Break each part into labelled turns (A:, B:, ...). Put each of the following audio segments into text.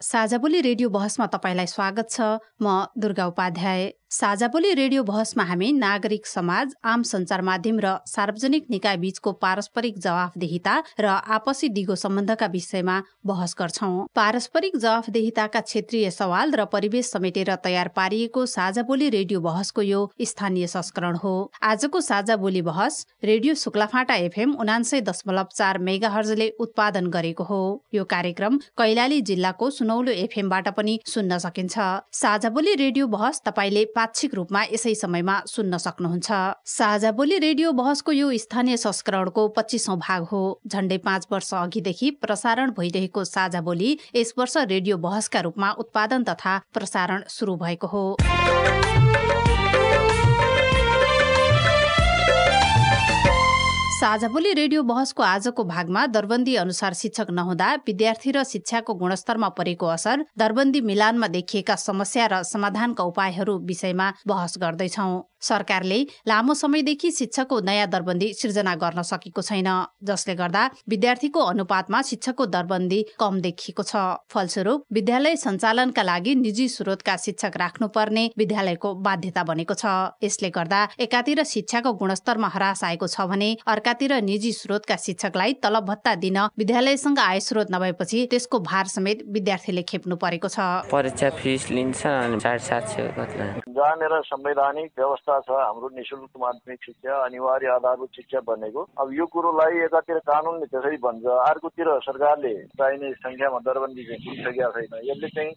A: Sajha Boli radio बहसमा तपाईँलाई स्वागत छ। म दुर्गा उपाध्याय। साझाबोली रेडियो बहसमा हामी नागरिक समाज आम सञ्चार माध्यम र सार्वजनिक निकाय बीचको पारस्परिक जवाफदेहिता र आपसी दिगो सम्बन्धका विषयमा बहस गर्छौं। पारस्परिक जवाफदेहिताका क्षेत्रीय सवाल र परिवेश समेटेर तयार पारिएको साझाबोली रेडियो बहसको यो स्थानीय संस्करण हो। आजको साझा बोली बहस रेडियो शुक्लाफाटा एफएम उनान्सय दशमलव चार मेगा उत्पादन गरेको हो। यो कार्यक्रम कैलाली जिल्लाको सुनौलो एफएमबाट पनि सुन्न सकिन्छ। साझा बोली रेडियो बहस तपाईँले पाक्षिक रूपमा यसै समयमा सुन्न सक्नुहुन्छ। साझा बोली रेडियो बहसको यो स्थानीय संस्करणको पच्चिसौँ भाग हो। झण्डै पाँच वर्ष अघिदेखि प्रसारण भइरहेको साझा बोली यस वर्ष रेडियो बहसका रूपमा उत्पादन तथा प्रसारण सुरु भएको हो। साझाबोली रेडियो बहसको आजको भागमा दरबन्दी अनुसार शिक्षक नहुँदा विद्यार्थी र शिक्षाको गुणस्तरमा परेको असर दरबन्दी मिलानमा देखिएका समस्या र समाधानका उपायहरू विषयमा बहस गर्दैछौ। सरकारले लामो समयदेखि शिक्षकको नयाँ दरबन्दी सिर्जना गर्न सकेको छैन जसले गर्दा विद्यार्थीको अनुपातमा शिक्षकको दरबन्दी कम देखिएको छ। फलस्वरूप विद्यालय सञ्चालनका लागि निजी स्रोतका शिक्षक राख्नुपर्ने विद्यालयको बाध्यता बनेको छ। यसले गर्दा एकातिर शिक्षाको गुणस्तरमा हरास आएको छ भने अर्कातिर निजी स्रोतका शिक्षकलाई तलब भत्ता दिन विद्यालयसँग आय स्रोत नभएपछि त्यसको भार समेत विद्यार्थीले खेप्नु परेको छ।
B: परीक्षा फिस लिन्छ
C: जहाँनिर संवैधानिक व्यवस्था छ हाम्रो निशुल्क माध्यमिक शिक्षा अनिवार्य आधारभूत शिक्षा बनेको अब यो कुरोलाई एकातिर कानुनले त्यसरी भन्छ अर्कोतिर सरकारले चाहिने संख्यामा दरबन्दी चाहिँ दिइसकेका छैन। यसले चाहिँ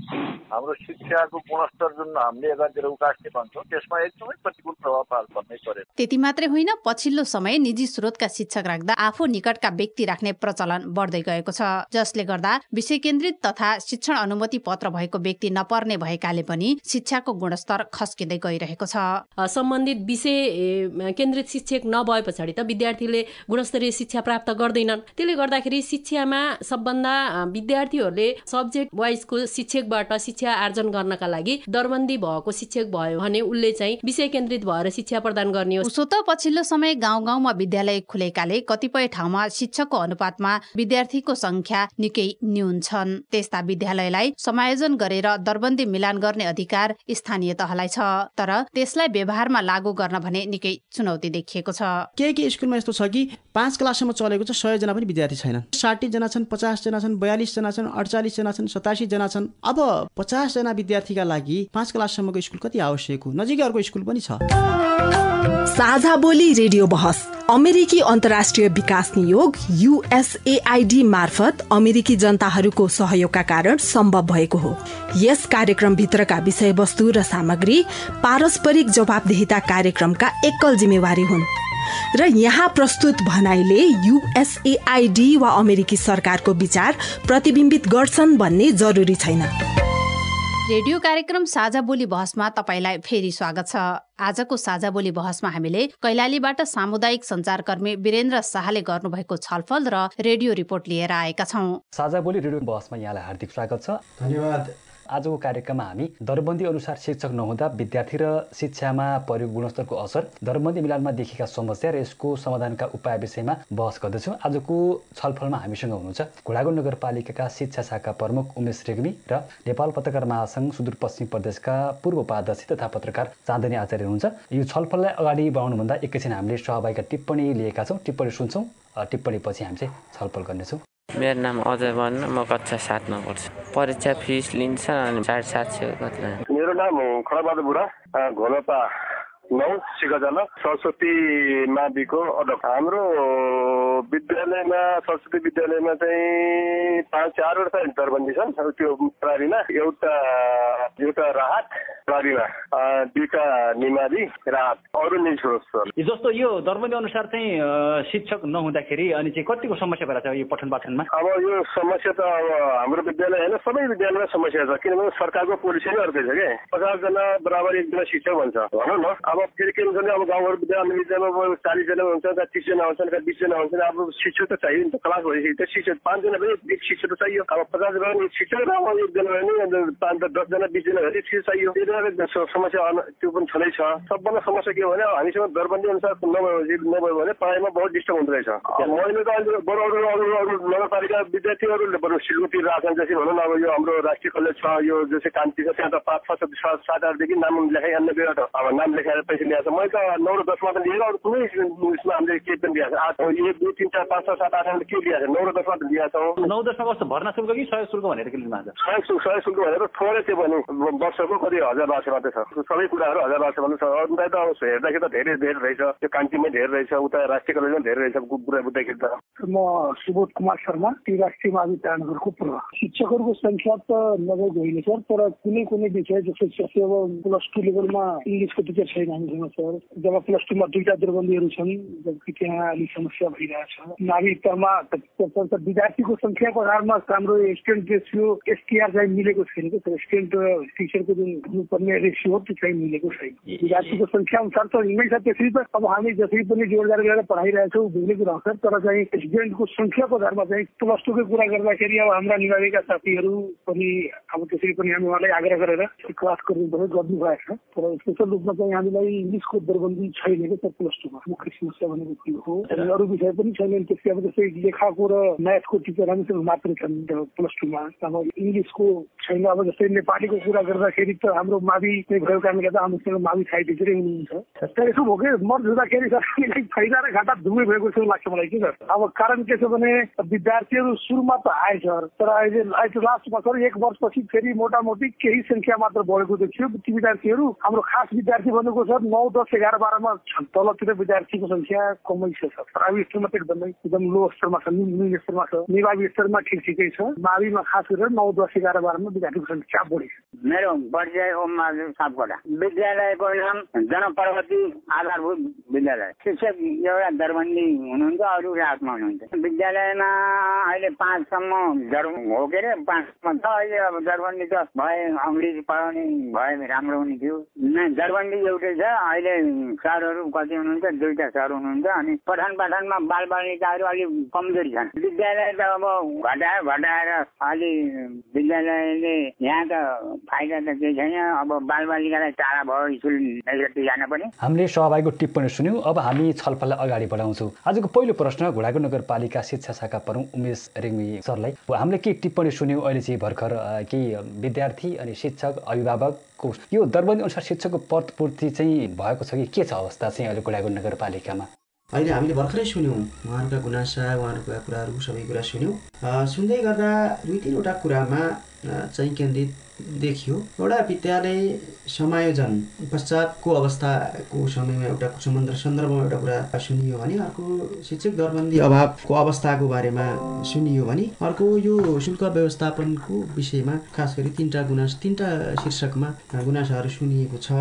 C: हाम्रो शिक्षाको गुणस्तर जुन हामीले एकातिर उकास्ने भन्छौँ त्यसमा एकदमै प्रतिकूल प्रभाव पर्नै पर्यो
A: त्यति मात्रै होइन पछिल्लो समय निजी स्रोतका शिक्षक राख्दा आफू निकटका व्यक्ति राख्ने प्रचलन बढ्दै गएको छ। जसले गर्दा विषय केन्द्रित तथा शिक्षण अनुमति पत्र भएको व्यक्ति नपर्ने भएकाले पनि शिक्षाको गुणस्तर खस्किँदै गइरहेको छ।
D: सम्बन्धित विषय केन्द्रित शिक्षक नभए पछाडि त विद्यार्थीले गुणस्तरीय शिक्षा प्राप्त गर्दैनन्। त्यसले गर्दाखेरि शिक्षामा सबभन्दा विद्यार्थीहरूले सब्जेक्ट वाइजको शिक्षकबाट शिक्षा आर्जन गर्नका लागि दरबन्दी भएको शिक्षक भयो भने उसले चाहिँ विषय केन्द्रित भएर शिक्षा प्रदान गर्ने हो।
A: त पछिल्लो समय गाउँ गाउँमा विद्यालय खुलेकाले कतिपय ठाउँमा शिक्षकको अनुपातमा विद्यार्थीको संख्या निकै न्यून छन् त्यस्ता विद्यालयलाई समायोजन गरेर दरबन्दी मिलान गर्ने अधिकार स्थानीय तहलाई छ। तर त्यसलाई व्यवहारमा स्कुलमा लागू गर्न भने निकै चुनौती देखिएको छ।
E: के के स्कुलमा यस्तो छ कि पाँच क्लाससम्म चलेको छ सयजना पनि विद्यार्थी छैनन्। साठीजना छन् पचासजना छन् बयालिसजना छन् अडचालिसजना छन् सतासीजना छन्। अब पचासजना विद्यार्थीका लागि पाँच क्लाससम्मको स्कुल कति आवश्यक हो? नजिकै अर्को स्कुल पनि छ।
F: साझा बोली रेडियो बहस। अमेरिकी अन्तर्राष्ट्रिय विकास नियोग युएसएआइडी मार्फत अमेरिकी जनताहरूको सहयोगका कारण सम्भव भएको हो। यस कार्यक्रमभित्रका विषयवस्तु र सामग्री पारस्परिक जवाबदेहिता कार्यक्रमका एकल जिम्मेवारी हुन्। र यहाँ प्रस्तुत भनाइले युएसएआइडी वा अमेरिकी सरकारको विचार प्रतिबिम्बित गर्छन् भन्ने जरुरी छैन।
A: रेडियो कार्यक्रम साझा बोली बहसमा तपाईँलाई फेरि स्वागत छ। आजको साझा बोली बहसमा हामीले कैलालीबाट सामुदायिक सञ्चारकर्मी वीरेन्द्र शाहले गर्नुभएको छलफल र रेडियो रिपोर्ट लिएर आएका छौँ।
G: साझा बोली रेडियो बहसमा यहाँलाई हार्दिक स्वागत छ।
E: धन्यवाद।
G: आजको कार्यक्रममा हामी दरबन्दी अनुसार शिक्षक नहुँदा विद्यार्थी र शिक्षामा परेको गुणस्तरको असर दरबन्दी मिलानमा देखिएका समस्या र यसको समाधानका उपाय विषयमा बहस गर्दछौँ। आजको छलफलमा हामीसँग हुनुहुन्छ घोडागुड नगरपालिकाका शिक्षा शाखा प्रमुख उमेश रेग्मी र नेपाल पत्रकार महासङ्घ सुदूरपश्चिम प्रदेशका पूर्व उपाध्यक्ष तथा पत्रकार चाँदनी आचार्य हुनुहुन्छ। यो छलफललाई अगाडि बढाउनुभन्दा एकैछिन हामीले सहभागीका टिप्पणी लिएका छौँ। टिप्पणी सुन्छौँ। टिप्पणी पछि हामी चाहिँ छलफल गर्नेछौँ।
B: मेरो नाम अजय भन्न म कक्षा सातमा पढ्छु। परीक्षा फिस लिन्छ अनि साढे सात सय
H: मेरो नाम खडबहादुर बुढा घोलपा। नौ सिकाजना सरस्वती माविको अध्यक्ष हाम्रो विद्यालयमा सरस्वती विद्यालयमा चाहिँ पाँच चारवटा दरबन्दी छन्। त्यो प्रहरीमा एउटा एउटा राहत प्रहरीमा दुईटा निमाली राहत। अरू निस्रोत
G: जस्तो यो दरबन्दी अनुसार चाहिँ शिक्षक नहुँदाखेरि अनि चाहिँ कतिको समस्या भएर यो पठन पाठनमा?
H: अब यो समस्या त अब हाम्रो विद्यालय होइन सबै विद्यालयमा समस्या छ। किनभने सरकारको पोलिसी नै अर्कै छ कि? पचासजना बराबर एकजना शिक्षक भन्छ। भनौँ न। अब फेरि के हुन्छ भने अब गाउँघर विद्यालय विद्यालयमा चालिसजना हुन्छ कहाँ तिसजना हुन्छन् कहाँ बिसजना हुन्छन् अब शिक्षक त चाहियो नि त क्लास भइसक्यो त्यो शिक्षक पाँचजना पनि एक शिक्षक त चाहियो। अब पचासजना एक शिक्षक र अब एकजना भने पाँच दसजना बिसजना भने शिक्षक चाहियो। त्यो समस्या त्यो पनि छँदैछ। सबभन्दा समस्या के हो भने हामीसँग दरबन्दी अनुसार नभए नभयो भने पढाइमा बहुत डिस्टर्ब हुँदो रहेछ। मैले त अहिले बरु अरू अरू अरू नगरपालिका विद्यार्थीहरूले बरु सिलगुटी राख्छन् जस्तै भनौँ न अब यो हाम्रो राष्ट्रिय कलेज छ यो जस्तै कान्ति छ त्यहाँ त पाँच छ सात आठदेखि नाम लेखाइ अन्य अब नाम लेखाएर पैसा ल्याएको छ मैले त नौ र दसमा त लिएर अरू कुनै उसमा हामीले केही पनि दिएको छ आठ एक दुई तिन चार पाँच छ सात आठमा के लिएको छ नौ र दसमा त लिएको छौँ
G: नौ दसमा कस्तो भर्ना शुल्क कि सहयोग शुल्क भनेर के लिनु भएको छ
H: सहयोग शुल्क सहयोग शुल्क भनेर थोरै त्यो भने वर्षको कति हजार बाह्र सय मात्रै छ सबै कुराहरू हजार बाह्र सय मात्रै छ अन्त त अब हेर्दाखेरि त धेरै धेरै रहेछ त्यो कान्तिमै धेरै रहेछ उता राष्ट्रिय कलेजमा धेरै रहेछ कुरा बुझ्दाखेरि त।
I: म सुबोध कुमार शर्मा ती राष्ट्रिय प्राणहरूको पूर्व शिक्षकहरूको संख्या त नभएको होइन सर। तर कुनै कुनै विषय जस्तो अब प्लस टू लेभलमा इङ्ग्लिसको टिचर छैन सर। जब प्लस टूमा दुईटा दुर्बन्दीहरू छन् जबकि त्यहाँ अलिक समस्या भइरहेछ नागरिकतामा विद्यार्थीको संख्याको आधारमा हाम्रो स्टुडेन्ट रेसियो एसटिआर चाहिँ मिलेको छैन कि स्टुडेन्ट टिचरको जुन हुनुपर्ने रेसियो त्यो चाहिँ मिलेको छैन विद्यार्थीको संख्या अनुसार त हिँड्नै छ त्यसरी त अब हामी जसरी पनि जोडदार गरेर पढाइरहेछौँ बुझ्ने कुरा हो सर तर चाहिँ स्टुडेन्टको संख्याको आधारमा चाहिँ प्लस टूकै कुरा गर्दा गर्दाखेरि अब हाम्रा निभाएका साथीहरू पनि अब त्यसरी पनि हामी उहाँलाई आग्रह गरेर क्लास गर्नु पर्यो गर्नु भएको छ तर स्पेसल रूपमा चाहिँ हामीलाई इङ्ग्लिसको दरबन्दी छैन क्या प्लस टूमा मुख्य समस्या भनेको त्यो हो अरू विषय पनि छैन त्यसै अब जस्तै लेखाको र म्याथको टिचर हामीसँग मात्रै छन् प्लस टूमा अब इङ्ग्लिसको छैन अब जस्तै नेपालीको कुरा गर्दाखेरि त हाम्रो मावि नै भएको कारणले गर्दा हामीसँग मावि साई टिचरै हुनुहुन्छ तर यसो भयो कि मर धुँदाखेरि फाइदा र घाटा भएको जस्तो लाग्छ मलाई कि अब कारण के छ भने विद्यार्थीहरू सुरुमा त आएछ तर अहिले अहिले लास्टमा सर एक वर्षपछि फेरि मोटामोटी केही सङ्ख्या मात्र बढेको देखियो ती विद्यार्थीहरू हाम्रो खास विद्यार्थी भनेको सर नौ दस एघार बाह्रमा तलतिर विद्यार्थीको सङ्ख्या कमै छ प्राइभेट स्तरमा त एकदमै एकदम लो स्तरमा छ निम्न स्तरमा छ निभावी स्तरमा ठिक ठिकै छ माविमा खास गरेर नौ दस एघार बाह्रमा विद्यार्थीको सङ्ख्या बढी छ
J: मेरो परिचय ओम महादेव सापकोटा विद्यालयको नाम जनप्रगति आधारभूत विद्यालय शिक्षक एउटा दरबन्दी हुनुहुन्छ अरू रातमा हुनुहुन्छ विद्यालयमा अहिले पाँचसम्म हो के अरे पाँचमा छ अहिले अब दरबन्दी त भए अङ्ग्रेजी पढाउने भए राम्रो हुने थियो दरबन्दी एउटै छ अहिले सरहरू कति हुनुहुन्छ दुईटा सर हुनुहुन्छ अनि पठन पाठनमा बाल बालिकाहरू अलिक कमजोरी छन्। विद्यालय त अब घटायो घटाएर अलि विद्यालयले यहाँ त फाइदा त केही छैन। अब बाल बालिकालाई टाढा भयो स्कुल जान पनि।
G: हामीले सहभागीको टिप्पणी सुन्यौँ। अब हामी छलफललाई अगाडि बढाउँछौँ। आजको पहिलो प्रश्न घोडाको नगरपालिका शिक्षा शाखा प्रमुख उमेश रेग्मी सरलाई हामीले के टिप्पणी सुन्यौँ? अहिले चाहिँ भर्खर केही विद्यार्थी अनि शिक्षक अभिभावकको यो दरबन्दी अनुसार शिक्षकको पदपूर्ति चाहिँ भएको छ कि के छ अवस्था चाहिँ अहिले कुडागुड नगरपालिकामा?
E: अहिले हामीले भर्खरै सुन्यौँ उहाँहरूका गुनासा उहाँहरूका कुराहरू सबै कुरा सुन्यौँ। सुन्दै गर्दा दुई तिनवटा कुरामा चाहिँ केन्द्रित देखियो। एउटा विद्यालय समायोजन पश्चातको अवस्थाको समयमा एउटा सम्बन्ध सन्दर्भमा एउटा कुरा सुनियो भने अर्को शिक्षक दरबन्दी अभावको अवस्थाको बारेमा सुनियो भने अर्को यो शुल्क व्यवस्थापनको विषयमा खास गरी तिनवटा गुनास तिनवटा शीर्षकमा गुनासाहरू सुनिएको छ।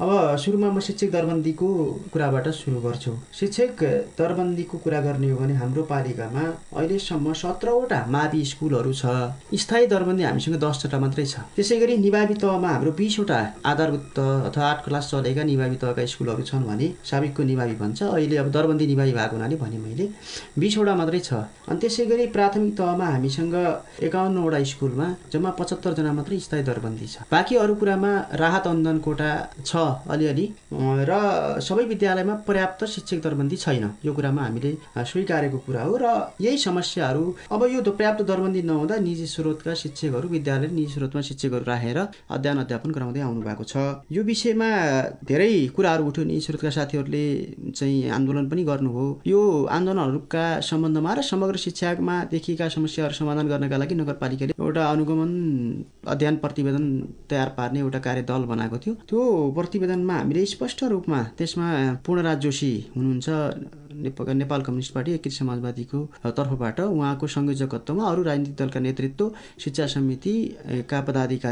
E: अब सुरुमा म शिक्षक दरबन्दीको कुराबाट सुरु गर्छु। शिक्षक दरबन्दीको कुरा गर्ने हो भने हाम्रो पालिकामा अहिलेसम्म सत्रवटा मावि स्कुलहरू छ। स्थायी दरबन्दी हामीसँग दसवटा मात्रै छ। त्यसै गरी निभावी तहमा हाम्रो बिसवटा आधारभूत तह अथवा आठ क्लास चलेका निभावी तहका स्कुलहरू छन् भने साबिकको निभावी भन्छ। अहिले अब दरबन्दी निभावी भएको हुनाले भने मैले बिसवटा मात्रै छ। अनि त्यसै गरी प्राथमिक तहमा हामीसँग एकाउन्नवटा स्कुलमा जम्मा पचहत्तरजना मात्रै स्थायी दरबन्दी छ। बाँकी अरू कुरामा राहत अनुदान कोटा छ अलिअलि। र सबै विद्यालयमा पर्याप्त शिक्षक दरबन्दी छैन। यो कुरामा हामीले स्वीकारेको कुरा हो। र यही समस्याहरू अब यो पर्याप्त दरबन्दी नहुँदा निजी स्रोतका शिक्षकहरू विद्यालय निजी स्रोतमा शिक्षकहरू राखेर अध्ययन अध्यापन गराउँदै आउनु भएको छ। यो विषयमा धेरै कुराहरू उठ्यो निजी स्रोतका साथीहरूले चाहिँ आन्दोलन पनि गर्नुभयो यो आन्दोलनहरूका सम्बन्धमा र समग्र शिक्षामा देखिएका समस्याहरू समाधान गर्नका लागि नगरपालिकाले एउटा अनुगमन अध्ययन प्रतिवेदन तयार पार्ने एउटा कार्यदल बनाएको थियो। त्यो प्रतिवेदनमा हामीले स्पष्ट रूपमा त्यसमा पूर्णराज जोशी हुनुहुन्छ नेपाल कम्युनिस्ट पार्टी एकीकृत समाजवादीको तर्फबाट उहाँको संयोजकत्वमा अरू राजनीतिक दलका नेतृत्व शिक्षा समितिका पदाधिकारी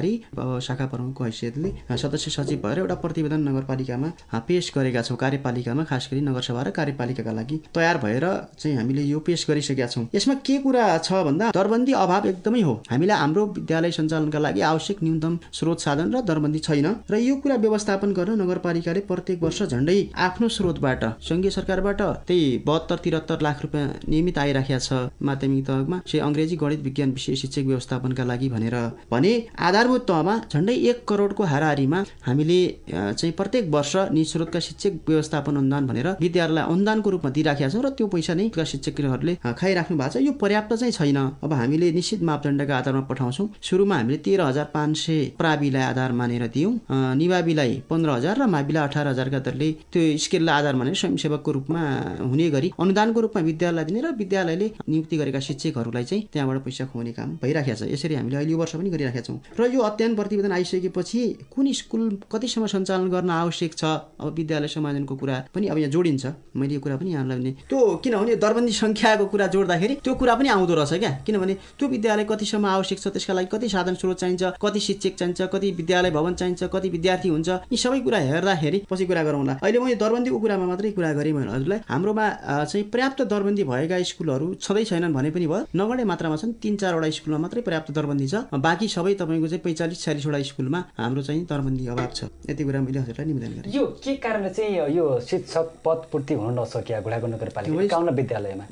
E: शाखा प्रमुखको हैसियतले सदस्य सचिव भएर एउटा प्रतिवेदन नगरपालिकामा पेश गरेका छौँ। कार्यपालिकामा खास गरी नगरसभा र कार्यपालिकाका लागि तयार भएर चाहिँ हामीले यो पेश गरिसकेका छौँ। यसमा के कुरा छ भन्दा दरबन्दी अभाव एकदमै हो। हामीलाई हाम्रो विद्यालय सञ्चालनका लागि आवश्यक न्यूनतम स्रोत साधन र दरबन्दी छैन र यो कुरा व्यवस्थापन गर्न नगरपालिकाले प्रत्येक वर्ष झन्डै आफ्नो स्रोतबाट सङ्घीय सरकारबाट त्यही बहत्तर त्रिहत्तर लाख रुपियाँ नियमित आइराखेको छ। माध्यमिक तहमा चाहिँ अङ्ग्रेजी गणित विज्ञान विषय शिक्षक व्यवस्थापनका लागि भनेर भने आधारभूत तहमा झन्डै एक करोडको हाराहारीमा हामीले चाहिँ प्रत्येक वर्ष निस्रोतका शिक्षक व्यवस्थापन अनुदान भनेर विद्यालयलाई अनुदानको रूपमा दिइराखेका छौँ र त्यो पैसा नै शिक्षकहरूले खाइराख्नु भएको छ। यो पर्याप्त चाहिँ छैन। अब हामीले निश्चित मापदण्डका आधारमा पठाउँछौँ। सुरुमा हामीले तेह्र हजार पाँच सय प्राविलाई आधार मानेर दियौँ। निवाबीलाई पन्ध्र हजार र माविलाई अठार हजारका दरले त्यो स्केललाई आधार मानेर स्वयंसेवकको रूपमा हुने गरी अनुदानको रूपमा विद्यालयलाई दिने र विद्यालयले नियुक्ति गरेका शिक्षकहरूलाई चाहिँ त्यहाँबाट पैसा खुवाउने काम भइराखेको छ। यसरी हामीले अहिले वर्ष पनि गरिराखेका छौँ। र यो अध्ययन प्रतिवेदन आइसकेपछि कुन स्कुल कतिसम्म सञ्चालन गर्न आवश्यक छ? अब विद्यालय समाजनको कुरा पनि अब यहाँ जोडिन्छ। मैले यो कुरा पनि यहाँलाई भने त्यो किनभने दरबन्दी सङ्ख्याको कुरा जोड्दाखेरि त्यो कुरा पनि आउँदो रहेछ क्या? किनभने त्यो विद्यालय कतिसम्म आवश्यक छ? त्यसका लागि कति साधन स्रोत चाहिन्छ? कति शिक्षक चाहिन्छ? कति विद्यालय भवन चाहिन्छ? कति विद्यार्थी हुन्छ? यी सबै कुरा हेर्दाखेरि पछि कुरा गरौँला अहिले मैले दरबन्दीको कुरामा मात्रै कुरा गरेँ मैले हजुरलाई हाम्रोमा चाहिँ पर्याप्त दरबन्दी भएका स्कुलहरू छँदै छैनन् भने पनि भयो। नगढे मात्रामा छन् तिन चारवटा स्कुलमा मात्रै पर्याप्त दरबन्दी छ। बाँकी सबै तपाईँको पैँचालिस छ्यालिसवटा स्कुलमा हाम्रो चाहिँ दरबन्दी अभाव छ। यति कुरा मैले हजुरलाई निवेदन गरेँ
G: यो के कारणले चाहिँ यो शिक्षक पद पूर्ति हुन नसक्यो घुडाको नगरपालिका विद्यालयमा?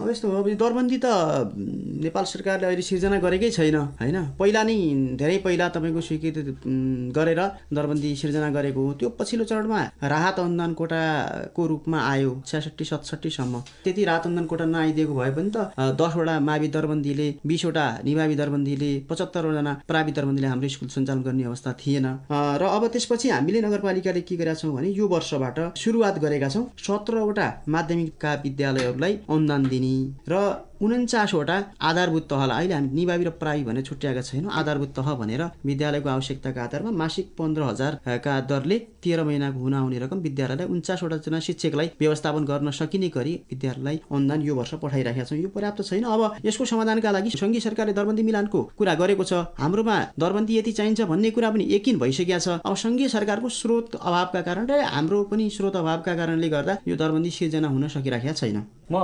E: अब यस्तो हो अब दरबन्दी त नेपाल सरकारले अहिले सिर्जना गरेकै छैन होइन? पहिला नै धेरै पहिला तपाईँको स्वीकृति गरेर दरबन्दी सिर्जना गरेको हो। त्यो पछिल्लो चरणमा राहत अनुदान कोटाको रूपमा आयो छ्यासठी सतसट्ठीसम्म त्यति राहत अनुदान कोटा नआइदिएको भए पनि त दसवटा मावि दरबन्दीले बिसवटा निभावी दरबन्दीले पचहत्तरवटा प्रावि दरबन्दीले हाम्रो स्कुल सञ्चालन गर्ने अवस्था थिएन। र अब त्यसपछि हामीले नगरपालिकाले के गरेका छौँ भने यो वर्षबाट सुरुवात गरेका छौँ सत्रवटा माध्यमिकका विद्यालयहरूलाई अनुदान दिने र उन्चासवटा आधारभूत तहलाई अहिले हामी निभावी र प्रावि भनेर छुट्याएका छैनौँ। आधारभूत तह भनेर विद्यालयको आवश्यकताका आधारमा मासिक पन्ध्र हजारका दरले तेह्र महिनाको हुन आउने रकम विद्यालयलाई उन्चासवटा जना शिक्षकलाई व्यवस्थापन गर्न सकिने गरी विद्यालयलाई अनुदान यो वर्ष पठाइराखेका छौँ। यो पर्याप्त छैन। अब यसको समाधानका लागि सङ्घीय सरकारले दरबन्दी मिलानको कुरा गरेको छ। हाम्रोमा दरबन्दी यति चाहिन्छ भन्ने कुरा पनि यकिन भइसकेका छ। अब सङ्घीय सरकारको स्रोत अभावका कारण र हाम्रो पनि स्रोत अभावका कारणले गर्दा यो दरबन्दी सिर्जना हुन सकिराखेका छैन।
G: म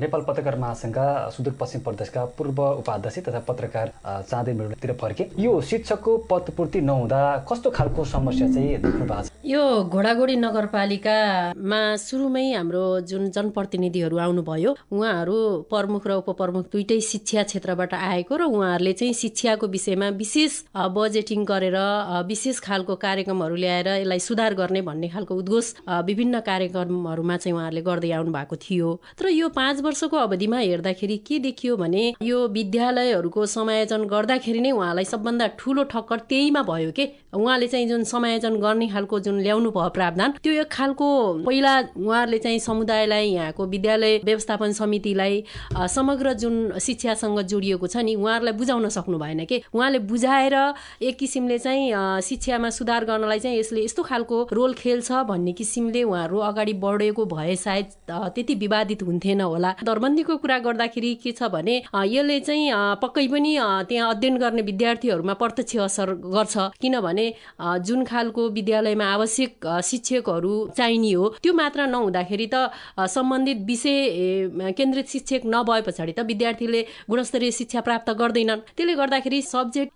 G: नेपाल पत्रकार महासङ्घका सुदूरपश्चिम प्रदेशका पूर्व उपाध्यक्ष तथा पत्रकार चाँदै मेडुतिर फर्के। यो शिक्षकको पदपूर्ति नहुँदा कस्तो खालको समस्या चाहिँ देख्नु भएको छ?
D: यो घोडागोडी नगरपालिकामा सुरुमै हाम्रो जुन जनप्रतिनिधिहरू आउनुभयो उहाँहरू प्रमुख र उपप्रमुख दुइटै शिक्षा क्षेत्रबाट आएको र उहाँहरूले चाहिँ शिक्षाको विषयमा विशेष बजेटिङ गरेर विशेष खालको कार्यक्रमहरू ल्याएर यसलाई सुधार गर्ने भन्ने खालको उद्घोष विभिन्न कार्यक्रमहरूमा चाहिँ उहाँहरूले गर्दै आउनु भएको थियो। तर यो पाँच वर्षको अवधिमा हेर्दाखेरि के देखियो भने यो विद्यालयहरूको समायोजन गर्दाखेरि नै उहाँलाई सबभन्दा ठुलो ठक्कर त्यहीमा भयो के? उहाँले चाहिँ जुन समायोजन गर्ने खालको जुन ल्याउनु भयो प्रावधान त्यो एक खालको पहिला उहाँहरूले चाहिँ समुदायलाई यहाँको विद्यालय व्यवस्थापन समितिलाई समग्र जुन शिक्षासँग जोडिएको छ नि उहाँहरूलाई बुझाउन सक्नु भएन कि? उहाँले बुझाएर एक किसिमले चाहिँ शिक्षामा सुधार गर्नलाई चाहिँ यसले यस्तो खालको रोल खेल्छ भन्ने किसिमले उहाँहरू अगाडि बढेको भए सायद त्यति विवादित हुन्थेन होला। दरबन्दीको कुरा गर्दाखेरि के छ भने यसले चाहिँ पक्कै पनि त्यहाँ अध्ययन गर्ने विद्यार्थीहरूमा प्रत्यक्ष असर गर्छ। किनभने जुन खालको विद्यालयमा आवश्यक शिक्षकहरू चाहिने हो त्यो मात्र नहुँदाखेरि त सम्बन्धित विषय केन्द्रित शिक्षक नभए पछाडि त विद्यार्थीले गुणस्तरीय शिक्षा प्राप्त गर्दैनन्। त्यसले गर्दाखेरि सब्जेक्ट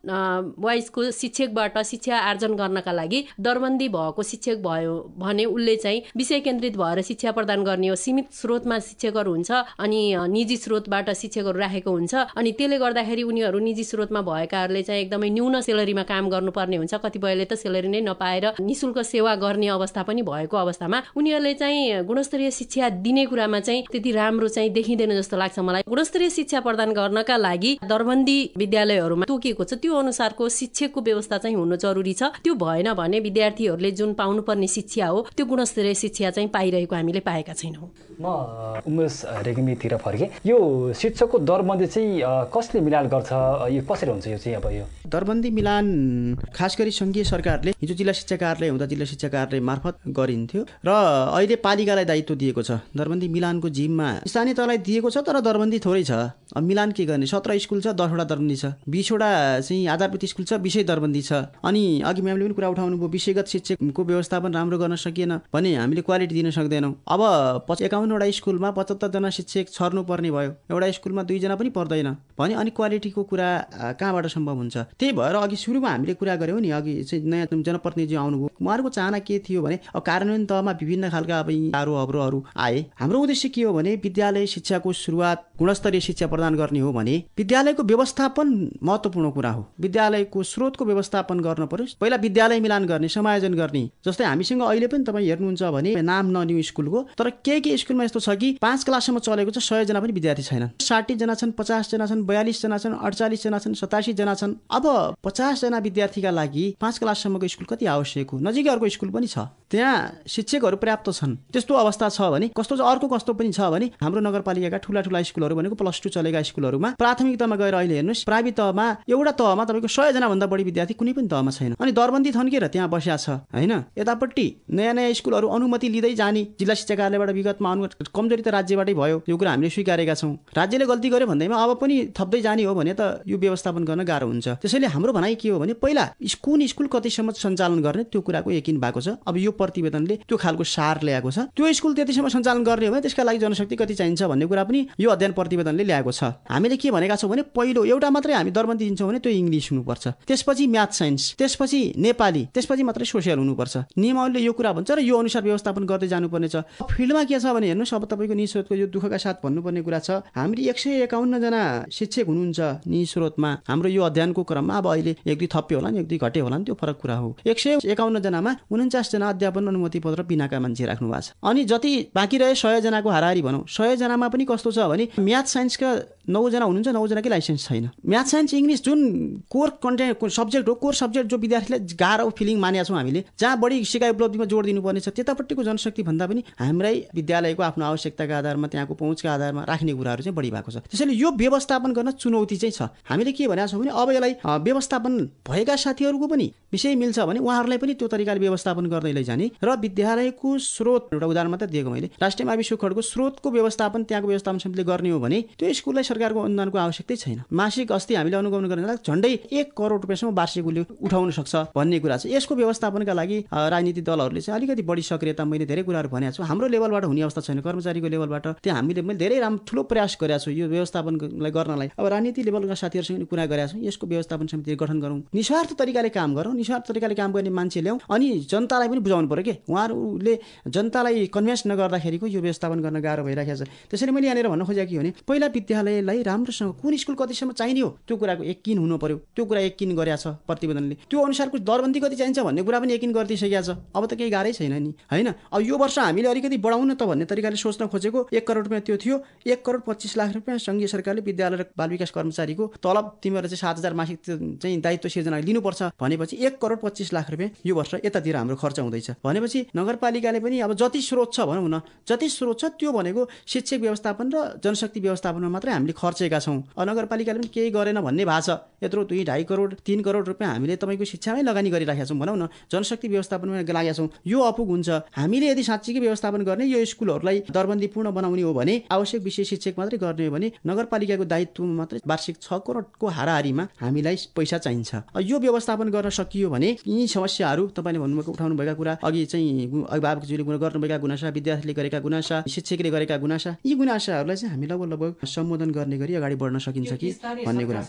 D: वाइजको शिक्षकबाट शिक्षा आर्जन गर्नका लागि दरबन्दी भएको शिक्षक भयो भने उसले चाहिँ विषय केन्द्रित भएर शिक्षा प्रदान गर्ने हो। सीमित स्रोतमा शिक्षक शिक्षकहरू हुन्छ अनि निजी स्रोतबाट शिक्षकहरू राखेको हुन्छ। अनि त्यसले गर्दाखेरि उनीहरू निजी स्रोतमा भएकाहरूले चाहिँ एकदमै न्यून सेलरीमा काम गर्नुपर्ने हुन्छ। कतिपयले त सेलरी नै नपाएर निशुल्क सेवा गर्ने अवस्था पनि भएको अवस्थामा उनीहरूले चाहिँ गुणस्तरीय शिक्षा दिने कुरामा चाहिँ त्यति राम्रो चाहिँ देखिँदैन जस्तो लाग्छ मलाई। गुणस्तरीय शिक्षा प्रदान गर्नका लागि दरबन्दी विद्यालयहरूमा तोकिएको छ। त्यो अनुसारको शिक्षकको व्यवस्था चाहिँ हुनु जरुरी छ। त्यो भएन भने विद्यार्थीहरूले जुन पाउनुपर्ने शिक्षा हो त्यो गुणस्तरीय शिक्षा चाहिँ पाइरहेको हामीले पाएका छैनौँ।
G: म उमेश रेग्मीतिर फर्केँ। यो शिक्षकको दरबन्दी चाहिँ कसले मिलान गर्छ? यो कसरी हुन्छ यो चाहिँ अब यो?
E: दरबन्दी मिलान खास गरी सङ्घीय सरकारले हिजो जिल्ला शिक्षा कार्यालय हुँदा जिल्ला शिक्षा कार्यालय मार्फत गरिन्थ्यो र अहिले पालिकालाई दायित्व दिएको छ। दरबन्दी मिलानको जिम्मा स्थानीय तहलाई दिएको छ तर दरबन्दी थोरै छ। अब मिलान के गर्ने? सत्र स्कुल छ दसवटा दरबन्दी छ। बिसवटा चाहिँ आधारभूत स्कुल छ विषय दरबन्दी छ। अनि अघि म्यामले पनि कुरा उठाउनु भयो विषयगत शिक्षकको व्यवस्थापन राम्रो गर्न सकिएन भने हामीले क्वालिटी दिन सक्दैनौँ। अब एकाउन्नवटा स्कुलमा पचहत्तरजना शिक्षक छर्नु पर्ने भयो। एउटा स्कुलमा दुईजना पनि पर्दैन। भने अनि क्वालिटीको कुरा कहाँबाट सम्भव हुन्छ? त्यही भएर अघि सुरुमा हामीले कुरा गऱ्यौँ नि अघि चाहिँ नयाँ जनप्रतिनिधि आउनुभयो। उहाँहरूको चाहना के थियो भने अब कार्यान्वयन तहमा विभिन्न खालका अब आरो अब्रोहरू आए। हाम्रो उद्देश्य के हो भने विद्यालय शिक्षाको सुरुवात गुणस्तरीय शिक्षा प्रदान गर्ने हो भने विद्यालयको व्यवस्थापन महत्त्वपूर्ण कुरा हो। विद्यालयको स्रोतको व्यवस्थापन गर्न पर्यो पहिला विद्यालय मिलान गर्ने समायोजन गर्ने। जस्तै हामीसँग अहिले पनि तपाईँ हेर्नुहुन्छ भने नाम नलिउँ स्कुलको तर केही केही स्कुलमा यस्तो छ कि पाँच क्लाससम्म चलेको छ सयजना पनि विद्यार्थी छैनन्। साठीजना छन् पचासजना छन् बयालिसजना छन् अडचालिसजना छन् सतासीजना छन्। अब पचासजना विद्यार्थीका लागि पाँच क्लाससम्मको स्कुल कति आवश्यक हो? नजिकै अर्को स्कुल पनि छ। त्यहाँ शिक्षकहरू पर्याप्त छन्। त्यस्तो अवस्था छ भने कस्तो अर्को कस्तो पनि छ भने हाम्रो नगरपालिकाका ठुला ठुला स्कुलहरू भनेको प्लस टू चलेका स्कुलहरूमा प्राथमिक तहमा गएर अहिले हेर्नुहोस् प्राइभेट तहमा एउटा तहमा तपाईँको सयजना भन्दा बढी विद्यार्थी कुनै पनि तहमा छैन। अनि दरबन्दी थन्केर त्यहाँ बसिया छ होइन? यतापट्टि नयाँ नयाँ स्कुलहरू अनुमति लिँदै जाने जिल्ला शिक्षा कार्यालयबाट विगतमा अनु कमजोरी त राज्यबाटै भयो यो कुरा हामीले स्वीकारेका छौँ। राज्यले गल्ती गर्यो भन्दैमा अब पनि थप्दै जाने हो भने त यो व्यवस्थापन गर्न गाह्रो हुन्छ। त्यसैले हाम्रो भनाइ के हो भने पहिला कुन स्कुल कतिसम्म सञ्चालन गर्ने त्यो कुराको यकिन भएको छ। अब यो प्रतिवेदनले त्यो खालको सार ल्याएको छ। त्यो स्कुल त्यतिसम्म सञ्चालन गर्ने हो भने त्यसका लागि जनशक्ति कति चाहिन्छ भन्ने कुरा पनि यो अध्ययन प्रतिवेदनले ल्याएको छ। हामीले के भनेका छौँ भने पहिलो एउटा मात्रै हामी दरबन्दी दिन्छौँ भने त्यो इङ्ग्लिस हुनुपर्छ। त्यसपछि म्याथ साइन्स त्यसपछि नेपाली त्यसपछि मात्रै सोसियल हुनुपर्छ। नियमावलीले यो कुरा भन्छ र यो अनुसार व्यवस्थापन गर्दै जानुपर्ने छ फिल्डमा के छ भने हेर्नुहोस् अब तपाईँको निस्रोतको यो दुःखका साथ भन्नुपर्ने कुरा छ। हामीले एक सय एकाउन्नजना शिक्षक हुनुहुन्छ निस्रोतमा हाम्रो यो अध्ययनको क्रममा अब अहिले एक दुई थप्पे होला नि एक दुई घटे होला नि त्यो फरक कुरा हो। एक सय एकाउन्नजनामा उन्चासजना अध्यापन अनुमति पत्र बिनाका मान्छे राख्नु भएको छ। अनि जति बाँकी रहे सयजनाको हाराहारी भनौँ सयजनामा पनि कस्तो छ भने म्याथ साइन्सका नौजना हुनुहुन्छ नौजनाकै लाइसेन्स छैन। म्याथ साइन्स इङ्ग्लिस जुन कोर कन्टेन्ट सब्जेक्ट हो कोर सब्जेक्ट जो विद्यार्थीलाई गाह्रो फिलिङ मानेका छौँ हामीले जहाँ बढी सिकाइ उपलब्धिमा जोड दिनुपर्ने छ त्यतापट्टिको जनशक्ति भन्दा पनि हाम्रै विद्यालयको आफ्नो आवश्यकताका आधारमा त्यहाँको पहुँचका आधारमा राख्ने कुराहरू चाहिँ बढी भएको छ। त्यसैले यो व्यवस्थापन गर्न चुनौती चाहिँ छ। हामीले के भनेको छौँ भने अब यसलाई व्यवस्थापन भएका साथीहरूको पनि विषय मिल्छ भने उहाँहरूलाई पनि त्यो तरिकाले व्यवस्थापन गर्दै लैजाने र विद्यालयको स्रोत एउटा उदाहरण मात्रै दिएको मैले राष्ट्रिय मावि सुखडको स्रोतको व्यवस्थापन त्यहाँको व्यवस्थापन समितिले गर्ने हो भने त्यो स्कुललाई सरकारको अनुदानको आवश्यकतै छैन। मासिक अस्ति हामीले अनुगमन गर्न झन्डै एक करोड रुपियाँसम्म वार्षिक उसले उठाउन सक्छ भन्ने कुरा छ। यसको व्यवस्थापनका लागि राजनीतिक दलहरूले चाहिँ अलिकति बढी सक्रियता मैले धेरै कुराहरू भनेको छु। हाम्रो लेभलबाट हुने अवस्था छैन। कर्मचारीको लेभलबाट त्यहाँ हामीले मैले धेरै राम्रो ठुलो प्रयास गरेको छु यो व्यवस्थापनलाई गर्नलाई। अब राजनीति लेभलका साथीहरूसँग कुरा गरेका छौँ यसको व्यवस्थापन समिति गठन गरौँ। निस्वार्थ तरिकाले काम गरौँ निस्वार्थ तरिकाले काम गर्ने मान्छे ल्याउँ अनि जनतालाई पनि बुझाउनु पऱ्यो कि? उहाँहरूले जनतालाई कन्भिन्स नगर्दाखेरिको यो व्यवस्थापन गर्न गाह्रो भइरहेको छ। त्यसैले मैले यहाँनिर भन्न खोजेको के भने पहिला विद्यालयलाई राम्रोसँग कुन स्कुल कतिसम्म चाहिने हो? त्यो कुराको यकिन हुनु पर्यो। त्यो कुरा यकिन गरेका छ प्रतिवेदनले। त्यो अनुसारको दरबन्दी कति चाहिन्छ भन्ने कुरा पनि यकिन गरिदिइसकेको छ। अब त केही गाह्रै छैन नि होइन? अब यो वर्ष हामीले अलिकति बढाउन त भन्ने तरिकाले सोच्न खोजेको एक करोड रुपियाँ त्यो थियो एक करोड पच्चिस लाख रुपियाँ सङ्घीय सरकारले विद्यालय र बाल विकास कर्मचारीको तलब तिमीहरू चाहिँ सात हजार मासिक चाहिँ दायित्व सिर्जना लिनुपर्छ। भनेपछि एक करोड पच्चिस लाख रुपियाँ यो वर्ष यतातिर हाम्रो खर्च हुँदैछ। भनेपछि नगरपालिकाले पनि अब जति स्रोत छ भनौँ न जति स्रोत छ त्यो भनेको शिक्षक व्यवस्थापन र जनशक्ति व्यवस्थापनमा मात्रै हामीले खर्चेका छौँ। नगरपालिकाले पनि केही गरेन भन्ने भएको छ। यत्रो दुई ढाई करोड तिन करोड रुपियाँ हामीले तपाईँको शिक्षामै लगानी गरिरहेका छौँ भनौँ न। जनशक्ति व्यवस्थापनमा लागेका छौँ। यो अपुग हुन्छ। हामीले यदि साँच्चीकै व्यवस्थापन गर्ने यो स्कुलहरूलाई दरबन्दीपूर्ण बनाउने हो भने आवश्यक विषय शिक्षक मात्रै गर्ने हो भने नगरपालिकाको दायित्वमा मात्रै वार्षिक छ करोडको हाराहारीमा हामीलाई पैसा चाहिन्छ। यो व्यवस्थापन गर्न सकियो भने यी समस्याहरू तपाईँले भन्नुभएको उठाउनु भएका कुरा अघि चाहिँ अभिभावकज्यूले गर्नुभएका गुनासा विद्यार्थीले गरेका गुनासा शिक्षकले गरेका गुनासा यी गुनासाहरूलाई चाहिँ हामी लगभग लगभग सम्बोधन गर्ने गरी अगाडि बढ्न सकिन्छ कि भन्ने कुरा।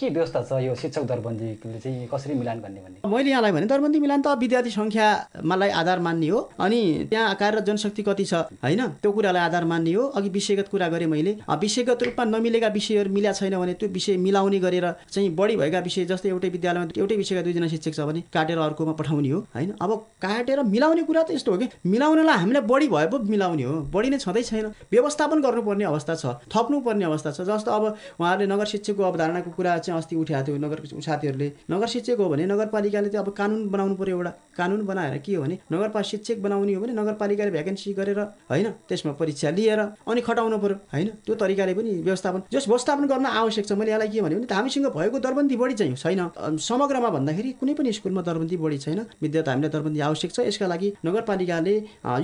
G: के व्यवस्था छ यो शिक्षक दरबन्दीले चाहिँ कसरी मिलान गर्ने भन्ने?
E: मैले यहाँलाई भने दरबन्दी मिलान त विद्यार्थी सङ्ख्यालाई आधार मान्ने हो अनि त्यहाँ कार्यरत जनशक्ति कति छ होइन? त्यो कुरालाई आधार मान्ने हो। अघि विषयगत कुरा गरेँ मैले। विषयगत रूपमा नमिलेका विषयहरू मिला छैन भने त्यो विषय मिलाउने गरेर चाहिँ बढी भएका विषय जस्तै एउटै विद्यालयमा एउटै विषयका दुईजना शिक्षक छ भने काटेर अर्कोमा पठाउने हो होइन? अब काटेर मिलाउने कुरा त यस्तो हो कि मिलाउनलाई हामीलाई बढी भए पो मिलाउने हो। बढी नै छँदै छैन। व्यवस्थापन गर्नुपर्ने अवस्था छ थप्नुपर्ने अवस्था छ। जस्तो अब उहाँहरूले नगर शिक्षकको अवधारणाको कुरा चाहिँ अस्ति उठाएको थियो नगर साथीहरूले। नगर शिक्षक हो भने नगरपालिकाले चाहिँ अब कानुन बनाउनु पऱ्यो एउटा। कानुन बनाएर के हो भने नगरपालिका शिक्षक बनाउने हो भने नगरपालिकाले भ्याकेन्सी गरेर होइन? त्यसमा परीक्षा लिएर अनि खटाउनु पऱ्यो होइन? त्यो तरिकाले पनि व्यवस्थापन जस व्यवस्थापन गर्न आवश्यक छ। मैले यसलाई के भने हामीसँग भएको दरबन्दी बढी चाहिँ छैन। समग्रमा भन्दाखेरि कुनै पनि स्कुलमा दरबन्दी बढी छैन। विद्यार्थी हामीलाई दरबन्दी आवश्यक छ। यसका लागि नगरपालिकाले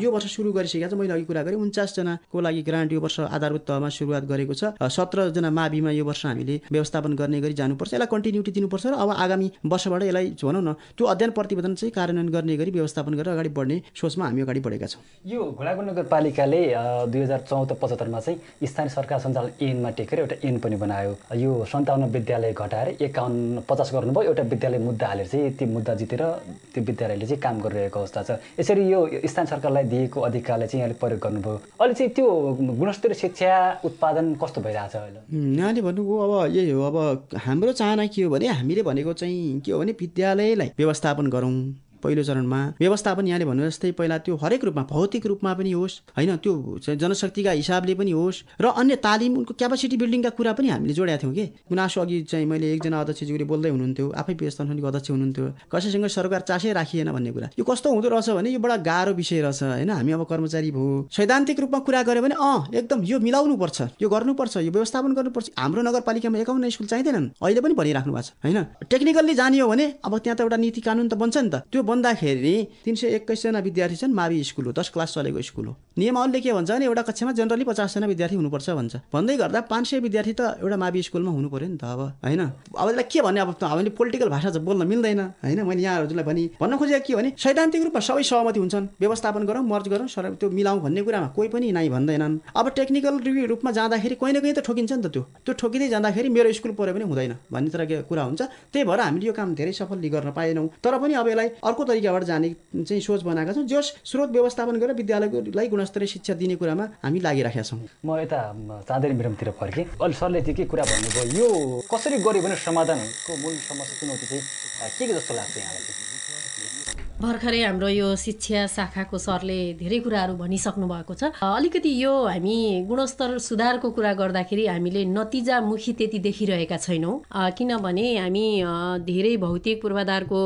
E: यो वर्ष सुरु गरिसकेका छ मैले अघि कुरा गरेँ। उन्चासजनाको लागि ग्रान्ट यो वर्ष आधारभूत तहमा सुरुवात गरेको छ। सत्रजना माविमा यो वर्ष हामीले व्यवस्थापन गर्ने गरी जानुपर्छ। यसलाई कन्टिन्युटी दिनुपर्छ र अब आगामी वर्षबाट यसलाई भनौँ न त्यो अध्ययन प्रतिवेदन चाहिँ कार्यान्वयन गर्ने गरी व्यवस्थापन गरेर अगाडि बढ्ने सोचमा हामी अगाडि बढेका छौँ।
G: यो घोडागु नगरपालिकाले दुई हजार चौध पचहत्तरमा चाहिँ स्थानीय सरकार सञ्चालन ऐनमा टेकेर एउटा ऐन पनि बनायो। यो सन्ताउन्न विद्यालय घटाएर एकाउन्न पचास गर्नुभयो। एउटा विद्यालय मुद्दा हालेर चाहिँ त्यो मुद्दा जितेर त्यो विद्यालयले चाहिँ काम गरिरहेको अवस्था छ। यसरी यो स्थानीय सरकारलाई दिएको अधिकारलाई चाहिँ यहाँले प्रयोग गर्नुभयो। अहिले चाहिँ त्यो गुणस्तरीय शिक्षा उत्पादन कस्तो भइरहेछ अहिले?
E: यहाँले भन्नुभयो अब यही हो। अब हाम्रो चाहना के हो भने हामीले भनेको चाहिँ के हो भने विद्यालयलाई व्यवस्थापन गरौँ। पहिलो चरणमा व्यवस्थापन यहाँले भन्नु जस्तै पहिला त्यो हरेक रूपमा भौतिक रूपमा पनि होस् होइन त्यो जनशक्तिका हिसाबले पनि होस् र अन्य तालिम उनको क्यापासिटी बिल्डिङका कुरा पनि हामीले जोडेका थियौँ कि। गुनासो अघि चाहिँ मैले एकजना अध्यक्षज्यूले बोल्दै हुनुहुन्थ्यो आफै व्यवस्थापन समितिको अध्यक्ष हुनुहुन्थ्यो कसैसँग सरकार चासै राखिएन भन्ने कुरा। यो कस्तो हुँदो रहेछ भने यो बडा गाह्रो विषय रहेछ होइन हामी अब कर्मचारी भयो सैद्धान्तिक रूपमा कुरा गऱ्यो भने अँ एकदम यो मिलाउनु पर्छ यो गर्नुपर्छ यो व्यवस्थापन गर्नुपर्छ। हाम्रो नगरपालिकामा एकाउन्न स्कुल चाहिँदैनन् अहिले पनि भनिराख्नु भएको छ होइन। टेक्निकल्ली जाने हो भने अब त्यहाँ त एउटा नीति कानुन त बन्छ नि त। त्यो बन्दाखेरि तिन सय एक्काइसजना विद्यार्थी छन् मावि स्कुल हो दस क्लास चलेको स्कुल हो। नियमावलीले के भन्छ भने एउटा कक्षामा जेनरली पचासजना विद्यार्थी हुनुपर्छ भन्छ। भन्दै गर्दा पाँच सय विद्यार्थी त एउटा मावि स्कुलमा हुनु पऱ्यो नि त अब होइन? अब यसलाई के भन्ने अब हामीले पोलिटिकल भाषा बोल्न मिल्दैन होइन? मैले यहाँहरूलाई भने भन्न खोजेको के भने सैद्धान्तिक रूपमा सबै सहमति हुन्छन्। व्यवस्थापन गरौँ मर्ज गरौँ सर त्यो मिलाउँ भन्ने कुरामा कोही पनि नाइ भन्दैनन्। अब टेक्निकल रूपमा जाँदाखेरि कोही न कोही त ठोकिन्छ नि त त्यो। त्यो ठोकिँदै जाँदाखेरि मेरो स्कुल पऱ्यो पनि हुँदैन भन्ने तरहको कुरा हुन्छ त्यही भएर हामीले यो काम धेरै सफलली गर्न पाएनौँ। तर पनि अब यसलाई अर्को तरिकाबाट जाने चाहिँ सोच बनाएका छौँ जस स्रोत व्यवस्थापन गरेर विद्यालयलाई गुणस्तरीय शिक्षा दिने कुरामा हामी लागिराखेका छौँ।
G: म यता चाँदरी मिरमतिर फर्केँ। अहिले सरले चाहिँ के कुरा भन्नुभयो यो कसरी गऱ्यो भने समाधानको मूल समस्या चुनौती चाहिँ के के जस्तो लाग्छ यहाँलाई?
D: भर्खरै हाम्रो यो शिक्षा शाखाको सरले धेरै कुराहरू भनिसक्नु भएको छ। अलिकति यो हामी गुणस्तर सुधारको कुरा गर्दाखेरि हामीले नतिजामुखी त्यति देखिरहेका छैनौँ। किनभने हामी धेरै भौतिक पूर्वाधारको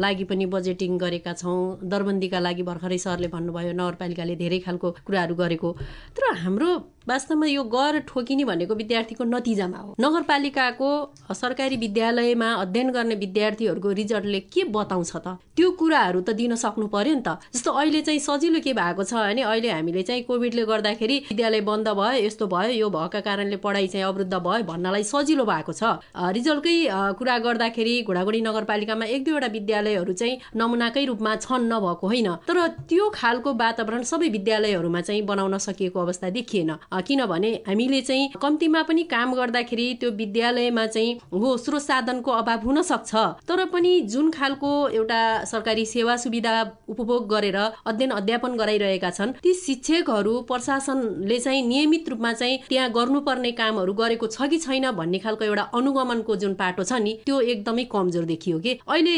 D: लागि पनि बजेटिङ गरेका छौँ। दरबन्दीका लागि भर्खरै सरले भन्नुभयो नगरपालिकाले धेरै खालको कुराहरू गरेको। तर हाम्रो वास्तवमा यो गर ठोकिने भनेको विद्यार्थीको नतिजामा हो। नगरपालिकाको सरकारी विद्यालयमा अध्ययन गर्ने विद्यार्थीहरूको रिजल्टले के बताउँछ त? त्यो कुराहरू त दिन सक्नु पर्यो नि त। जस्तो अहिले चाहिँ सजिलो के भएको छ भने अहिले हामीले चाहिँ कोभिडले गर्दाखेरि विद्यालय बन्द भयो यस्तो भयो यो भएका कारणले पढाइ चाहिँ अवरुद्ध भयो भन्नलाई सजिलो भएको छ। रिजल्टकै कुरा गर्दाखेरि घोडाघोडी नगरपालिकामा एक दुईवटा विद्यालयहरू चाहिँ नमुनाकै रूपमा छन् नभएको होइन। तर त्यो खालको वातावरण सबै विद्यालयहरूमा चाहिँ बनाउन सकिएको अवस्था देखिएन। किनभने हामीले चाहिँ कम्तीमा पनि काम गर्दाखेरि त्यो विद्यालयमा चाहिँ हो स्रोत साधनको अभाव हुन सक्छ। तर पनि जुन खालको एउटा सरकारी सेवा सुविधा उपभोग गरेर अध्ययन अध्यापन गराइरहेका छन्। ती शिक्षकहरू प्रशासनले चाहिँ नियमित रूपमा चाहिँ त्यहाँ गर्नुपर्ने कामहरू गरेको छ कि छैन भन्ने खालको एउटा अनुगमनको जुन पाटो छ नि त्यो एकदमै कमजोर देखियो कि। अहिले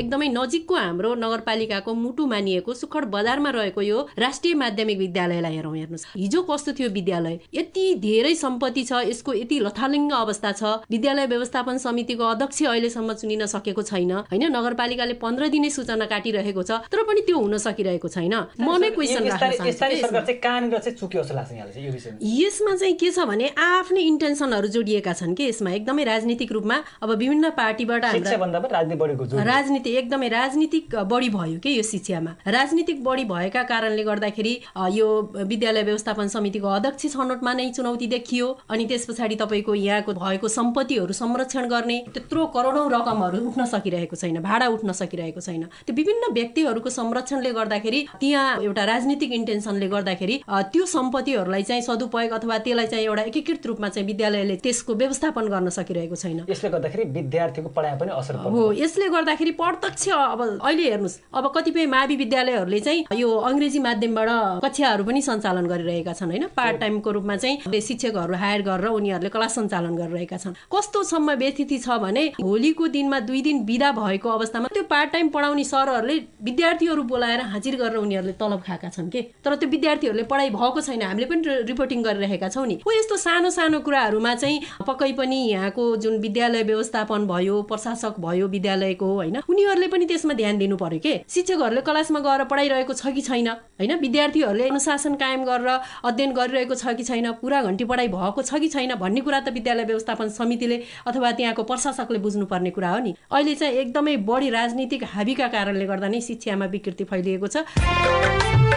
D: एकदमै नजिकको हाम्रो नगरपालिकाको मुटु मानिएको सुखड बजारमा रहेको यो राष्ट्रिय माध्यमिक विद्यालयलाई हेरौँ हेर्नुहोस्। हिजो कस्तो थियो विद्यालय? यति धेरै सम्पत्ति छ यसको यति लथालिङ्ग अवस्था छ। विद्यालय व्यवस्थापन समितिको अध्यक्ष अहिलेसम्म चुनिन सकेको छैन। होइन नगरपालिकाले पन्ध्र दिने सूचना काटिरहेको छ तर पनि त्यो हुन सकिरहेको छैन म नै क्वेसन यसमा चाहिँ के छ भने आफ्नै इन्टेन्सनहरू जोडिएका छन् कि यसमा एकदमै राजनीतिक रूपमा अब विभिन्न पार्टीबाट राजनीति एकदमै राजनीतिक बढी भयो कि यो शिक्षामा राजनीतिक बढी भएका कारणले गर्दाखेरि यो विद्यालय व्यवस्थापन समितिको अध्यक्ष छनौटमा नै चुनौती देखियो अनि त्यस पछाडि तपाईँको यहाँको भएको सम्पत्तिहरू संरक्षण गर्ने त्यत्रो करोडौँ रकमहरू उठ्न सकिरहेको छैन भाडा उठ्न सकिरहेको छैन त्यो विभिन्न व्यक्तिहरूको संरक्षणले गर्दाखेरि त्यहाँ एउटा राजनीतिक इन्टेन्सनले गर्दाखेरि त्यो सम्पत्तिहरूलाई चाहिँ सदुपयोग अथवा त्यसलाई चाहिँ एउटा एकीकृत रूपमा चाहिँ विद्यालयले त्यसको व्यवस्थापन गर्न सकिरहेको छैन।
G: यसले गर्दाखेरि विद्यार्थीको पढाइ पनि असर
D: हो यसले गर्दाखेरि प्रत्यक्ष अब अहिले हेर्नुहोस् अब कतिपय मावि विद्यालयहरूले चाहिँ यो अङ्ग्रेजी माध्यमबाट कक्षाहरू पनि सञ्चालन गरिरहेका छन् होइन? पार्ट टाइमको रूपमा चाहिँ शिक्षकहरू हायर गरेर उनीहरूले क्लास सञ्चालन गरिरहेका छन्। कस्तोसम्म व्यथिति छ भने होलीको दिनमा दुई दिन बिदा भएको अवस्थामा त्यो पार्ट टाइम पढाउने सरहरूले विद्यार्थीहरू बोलाएर हाजिर गरेर उनीहरूले तलब खाएका छन् के? तर त्यो विद्यार्थीहरूले पढाइ भएको छैन। हामीले पनि रिपोर्टिङ गरिरहेका छौँ नि। हो यस्तो सानो सानो कुराहरूमा चाहिँ पक्कै पनि यहाँको जुन विद्यालय व्यवस्थापन भयो प्रशासक भयो विद्यालयको होइन उनीहरूले पनि त्यसमा ध्यान दिनु पर्यो के? शिक्षकहरूले क्लासमा गएर पढाइरहेको छ कि छैन? होइन विद्यार्थीहरूले अनुशासन कायम गरेर अध्ययन गरिरहेको छ कि छैन? पुरा घन्टी पढाइ भएको छ कि छैन भन्ने कुरा त विद्यालय व्यवस्थापन समितिले अथवा त्यहाँको प्रशासकले बुझ्नुपर्ने कुरा हो नि। अहिले चाहिँ एकदमै बढी राजनीतिक हाबीका कारणले गर्दा नै शिक्षामा विकृति फैलिएको छ।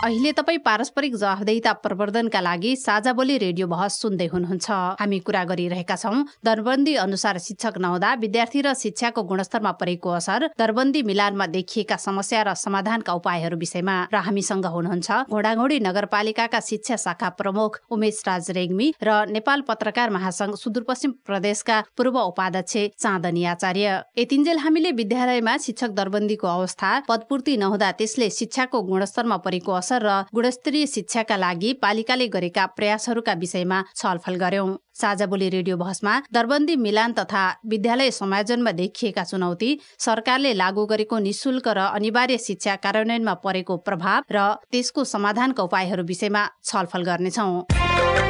A: अहिले तपाईँ पारस्परिक जवाहदेहिता प्रवर्धनका लागि साझा बोली रेडियो बहस सुन्दै हुनुहुन्छ। हामी कुरा गरिरहेका छौँ। दरबन्दी अनुसार शिक्षक नहुँदा विद्यार्थी र शिक्षाको गुणस्तरमा परेको असर दरबन्दी मिलानमा देखिएका समस्या र समाधानका उपायहरू विषयमा र हामीसँग हुनुहुन्छ घोडाघोडी नगरपालिकाका शिक्षा शाखा प्रमुख उमेश राज रेग्मी र नेपाल पत्रकार महासंघ सुदूरपश्चिम प्रदेशका पूर्व उपाध्यक्ष चाँदनी आचार्य। यतिन्जेल हामीले विद्यालयमा शिक्षक दरबन्दीको अवस्था पदपूर्ति नहुँदा त्यसले शिक्षाको गुणस्तरमा परेको असर र गुणस्तरीय शिक्षाका लागि पालिकाले गरेका प्रयासहरूका विषयमा छलफल गर्यौं। साझा बोली रेडियो बहसमा दरबन्दी मिलान तथा विद्यालय समायोजनमा देखिएका चुनौती सरकारले लागू गरेको निशुल्क र अनिवार्य शिक्षा कार्यान्वयनमा परेको प्रभाव र त्यसको समाधानका उपायहरू विषयमा छलफल गर्नेछौँ।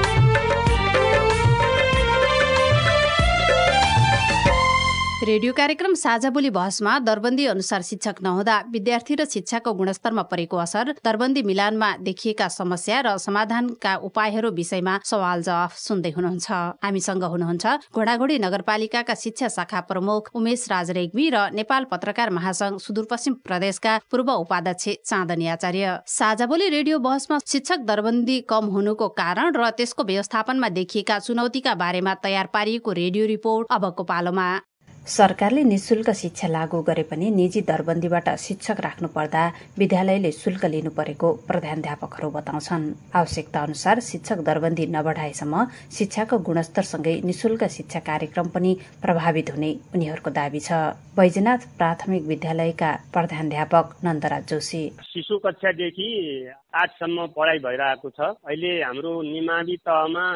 A: रेडियो कार्यक्रम साझा बोली बहसमा दरबन्दी अनुसार शिक्षक नहुँदा विद्यार्थी र शिक्षाको गुणस्तरमा परेको असर दरबन्दी मिलानमा देखिएका समस्या र समाधानका उपायहरू विषयमा सवाल जवाफ सुन्दै हुनुहुन्छ। हामीसँग हुनुहुन्छ घोडाघोडी नगरपालिकाका शिक्षा शाखा प्रमुख उमेश राज रेग्मी र नेपाल पत्रकार महासंघ सुदूरपश्चिम प्रदेशका पूर्व उपाध्यक्ष चाँदनी आचार्य। साझा बोली रेडियो बहसमा शिक्षक दरबन्दी कम हुनुको कारण र त्यसको व्यवस्थापनमा देखिएका चुनौतीका बारेमा तयार पारिएको रेडियो रिपोर्ट अबको पालोमा। सरकारले निशुल्क शिक्षा लागू गरे पनि निजी दरबन्दीबाट शिक्षक राख्नु पर्दा विद्यालयले शुल्क लिनु परेको प्रधानध्यापकहरू बताउँछन्। आवश्यकता अनुसार शिक्षक दरबन्दी नबढाएसम्म शिक्षाको गुणस्तरसँगै निशुल्क शिक्षा कार्यक्रम पनि प्रभावित हुने उनीहरूको दावी छ। बैजनाथ प्राथमिक विद्यालयका प्रधानध्यापक नन्दराज जोशी।
K: शिशु कक्षादेखि आठसम्म पढाइ भइरहेको छ। अहिले हाम्रो निमावि तहमा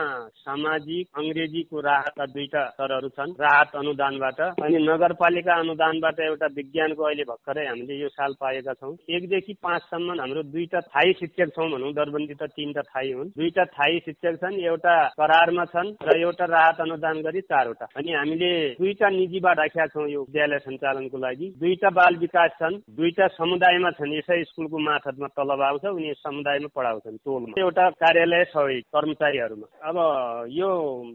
K: सामाजिक अङ्ग्रेजीको राहत दुईटा स्तरहरू छन्। राहत अनुदानबाट अनि नगरपालिका अनुदानबाट एउटा विज्ञानको अहिले भर्खरै हामीले यो साल पाएका छौँ। एकदेखि पाँचसम्म हाम्रो दुईटा थाई शिक्षक छौँ भनौँ दरबन्दी त तिनवटा थाई हुन्। दुईटा थाई शिक्षक छन् एउटा करारमा छन् र एउटा राहत अनुदान गरी चारवटा। अनि हामीले दुईटा निजीबाट राखेका छौँ यो विद्यालय सञ्चालनको लागि। दुईटा बाल विकास छन् दुईटा समुदायमा छन्। यसै स्कुलको मार्फतमा तलब आउँछ उनी समुदायमा पढाउँछन् टोलमा। एउटा कार्यालय सहयोग कर्मचारीहरूमा। अब यो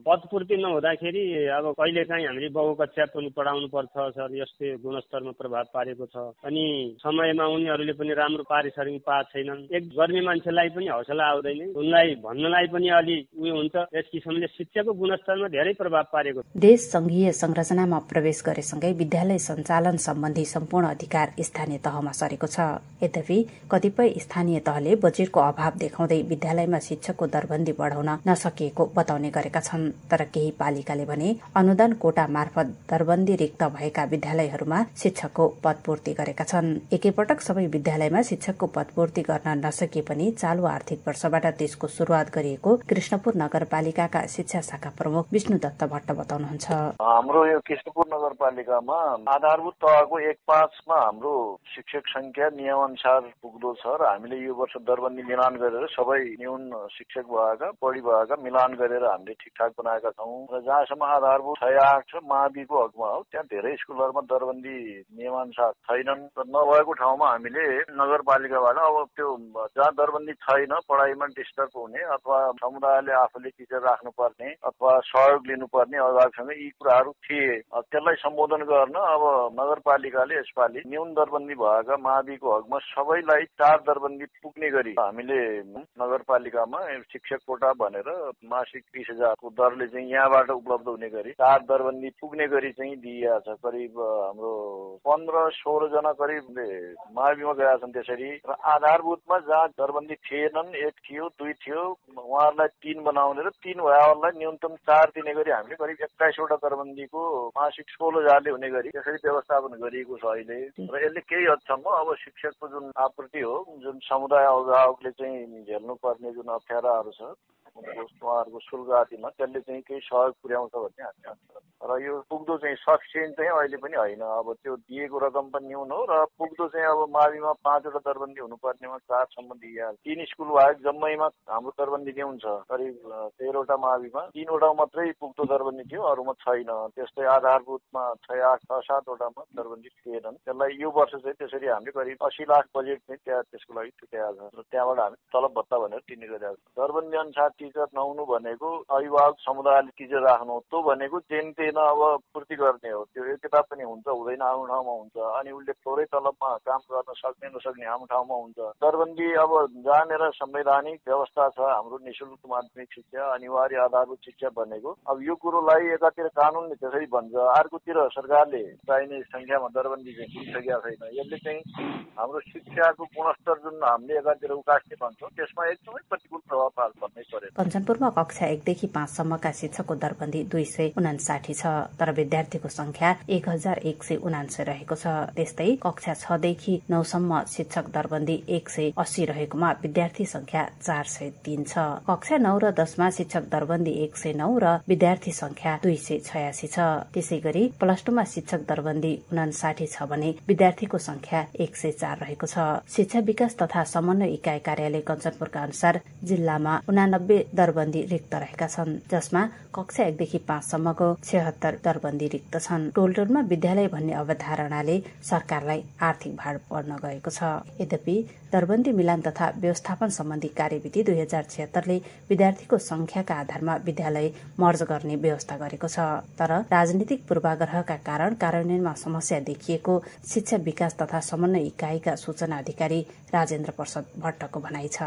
K: पदपूर्ति नहुँदाखेरि अब कहिले काहीँ हामीले बहुकक्षा पढाउनु पर्छ सर यस्तै गुणस्तरमा प्रभाव पारेको छ। अनि समयमा उनीहरूले पनि राम्रो पारिश्रमिक पाएको छैनन्। एक गर्ने मान्छेलाई पनि हौसला आउँदैन। उनलाई भन्नलाई पनि अलि उयो हुन्छ। यस किसिमले शिक्षाको गुणस्तरमा धेरै प्रभाव पारेको
A: देश संघीय संरचनामा प्रवेश गरेसँगै विद्यालय सञ्चालन सम्बन्धी सम्पूर्ण अधिकार स्थानीय तहमा सरेको छ। यद्यपि कतिपय स्थानीय तहले बजेटको अभाव देखाउँदै विद्यालयमा शिक्षकको दरबन्दी बढाउन नसकिएको बताउने गरेका छन्। तर केही पालिकाले भने अनुदान कोटा मार्फत दरबन्दी रिक्त भएका विद्यालयहरूमा शिक्षकको पदपूर्ति गरेका छन्। एकैपटक सबै विद्यालयमा शिक्षकको पदपूर्ति गर्न नसके पनि चालु आर्थिक वर्षबाट त्यसको शुरूआत गरिएको कृष्णपुर नगरपालिकाका शिक्षा शाखा प्रमुख विष्णु दत्त भट्ट बताउनुहुन्छ।
C: हाम्रो यो कृष्णपुर नगरपालिकामा आधारभूत तहको एक पाँचमा हाम्रो शिक्षक संख्या नियमअनुसार पुग्दो छ र हामीले यो वर्ष दरबन्दी मिलान गरेर सबै न्यून शिक्षक भएका बढी भएका मिलान गरेर हामीले ठिकठाक बनाएका छौँ। र जहाँसम्म आधारभूत छ छ महाबीको हकमा हो त्यहाँ धेरै स्कुलहरूमा दरबन्दी नियमअनुसार छैनन् नभएको ठाउँमा हामीले नगरपालिकाबाट अब त्यो जहाँ दरबन्दी छैन पढाइमा डिस्टर्ब हुने अथवा समुदायले आफूले टिचर राख्नुपर्ने अथवा सहयोग लिनुपर्ने अभिभावकसँग यी कुराहरू थिए। त्यसलाई सम्बोधन गर्न अब नगरपालिकाले यसपालि न्यून दरबन्दी भएका माविको हकमा सबैलाई चार दरबन्दी पुग्ने गरी हामीले नगरपालिकामा शिक्षक कोटा भनेर मासिक तिस हजारको दरले चाहिँ यहाँबाट उपलब्ध हुने गरी चार दरबन्दी पुग्ने गरी चाहिँ दिइएको छ। करिब हाम्रो पन्ध्र सोह्रजना करिब माविमा गएका छन् त्यसरी। र आधारभूतमा जहाँ दरबन्दी थिएनन् एक थियो दुई थियो उहाँहरूलाई तिन बनाउने र तिन भएवालाई न्यूनतम चार दिने गरी हामीले करिब एक्काइसवटा दरबन्दीको मासिक सोह्र हजारले हुने गरी त्यसरी व्यवस्थापन गरिएको छ अहिले। र यसले केही हदसम्म अब शिक्षकको जुन आपूर्ति हो जुन समुदाय अभिभावकले चाहिँ झेल्नु पर्ने जुन अप्ठ्याराहरू छ उहाँहरूको शुल्क आदिमा त्यसले चाहिँ केही सहयोग पुर्याउँछ भन्ने हामी र यो पुग्दो चाहिँ सफिसियन्ट चाहिँ अहिले पनि होइन। अब त्यो दिएको रकम पनि न्यून हो र पुग्दो चाहिँ अब माविमा पाँचवटा दरबन्दी हुनुपर्नेमा चारसम्म दिइहाल्छ। तिन स्कुल बाहेक जम्मैमा हाम्रो दरबन्दी न्यून छ करिब तेह्रवटा माविमा तिनवटा मात्रै पुग्दो दरबन्दी थियो अरूमा छैन। त्यस्तै आधारभूतमा छ आठ छ सातवटामा दरबन्दी थिएनन्। त्यसलाई यो वर्ष चाहिँ त्यसरी हामीले करिब अस्सी लाख बजेट चाहिँ त्यहाँ त्यसको लागि छुट्याएको छ र त्यहाँबाट हामी तलब भत्ता भनेर तिर्ने गरिरहेको छ दरबन्दी अनुसार टिचर नहुनु भनेको अभिभावक समुदायले टिचर राख्नु त्यो भनेको जेन तेन अब पूर्ति गर्ने हो। त्यो किताब पनि हुन्छ हुँदैन आफ्नो ठाउँमा हुन्छ। अनि उसले थोरै तलबमा काम गर्न सक्ने नसक्ने हाम्रो ठाउँमा हुन्छ। दरबन्दी अब जहाँनिर संवैधानिक व्यवस्था छ हाम्रो निशुल्क माध्यमिक शिक्षा अनिवार्य आधारभूत शिक्षा भनेको। अब यो कुरोलाई एकातिर कानुनले त्यसरी भन्छ। अर्कोतिर सरकारले चाहिने सङ्ख्यामा दरबन्दी चाहिँ दिइसकेका छैन। यसले चाहिँ हाम्रो शिक्षाको गुणस्तर जुन हामीले एकातिर उकास्ने भन्छौँ त्यसमा एकदमै प्रतिकूल प्रभाव पार्छ भन्नै पर्यो
L: कञ्चनपुरमा कक्षा एकदेखि पाँचसम्मका शिक्षकको दरबन्दी दुई सय उनासाठी छ तर विद्यार्थीको संख्या एक हजार एक सय उनान्सय रहेको छ। त्यस्तै कक्षा छदेखि नौसम्म शिक्षक दरबन्दी एक सय अस्सी रहेकोमा विद्यार्थी संख्या चार सय तीन छ। कक्षा नौ र दसमा शिक्षक दरबन्दी एक सय नौ र विद्यार्थी संख्या दुई सय छयासी छ। त्यसै गरी प्लस टूमा शिक्षक दरबन्दी उनासाठी छ भने विद्यार्थीको संख्या एक सय चार रहेको छ। शिक्षा विकास तथा समन्वय इकाइ कार्यालय कञ्चनपुरका अनुसार जिल्लामा उनानब्बे दरबन्दी रिक्त रहेका छन् जसमा कक्षा एकदेखि पाँचसम्मको छत्तर दरबन्दी रिक्त छन्। टोल टोलमा विद्यालय भन्ने अवधारणाले सरकारलाई आर्थिक भार पर्न गएको छ। यद्यपि दरबन्दी मिलान तथा व्यवस्थापन सम्बन्धी कार्यविधि दुई हजार छिहत्तरले विद्यार्थीको संख्याका आधारमा विद्यालय मर्ज गर्ने व्यवस्था गरेको छ। तर राजनीतिक पूर्वाग्रहका कारण कार्यान्वयनमा समस्या देखिएको शिक्षा विकास तथा समन्वय इकाइका सूचना अधिकारी राजेन्द्र प्रसाद भट्टको भनाइ छ।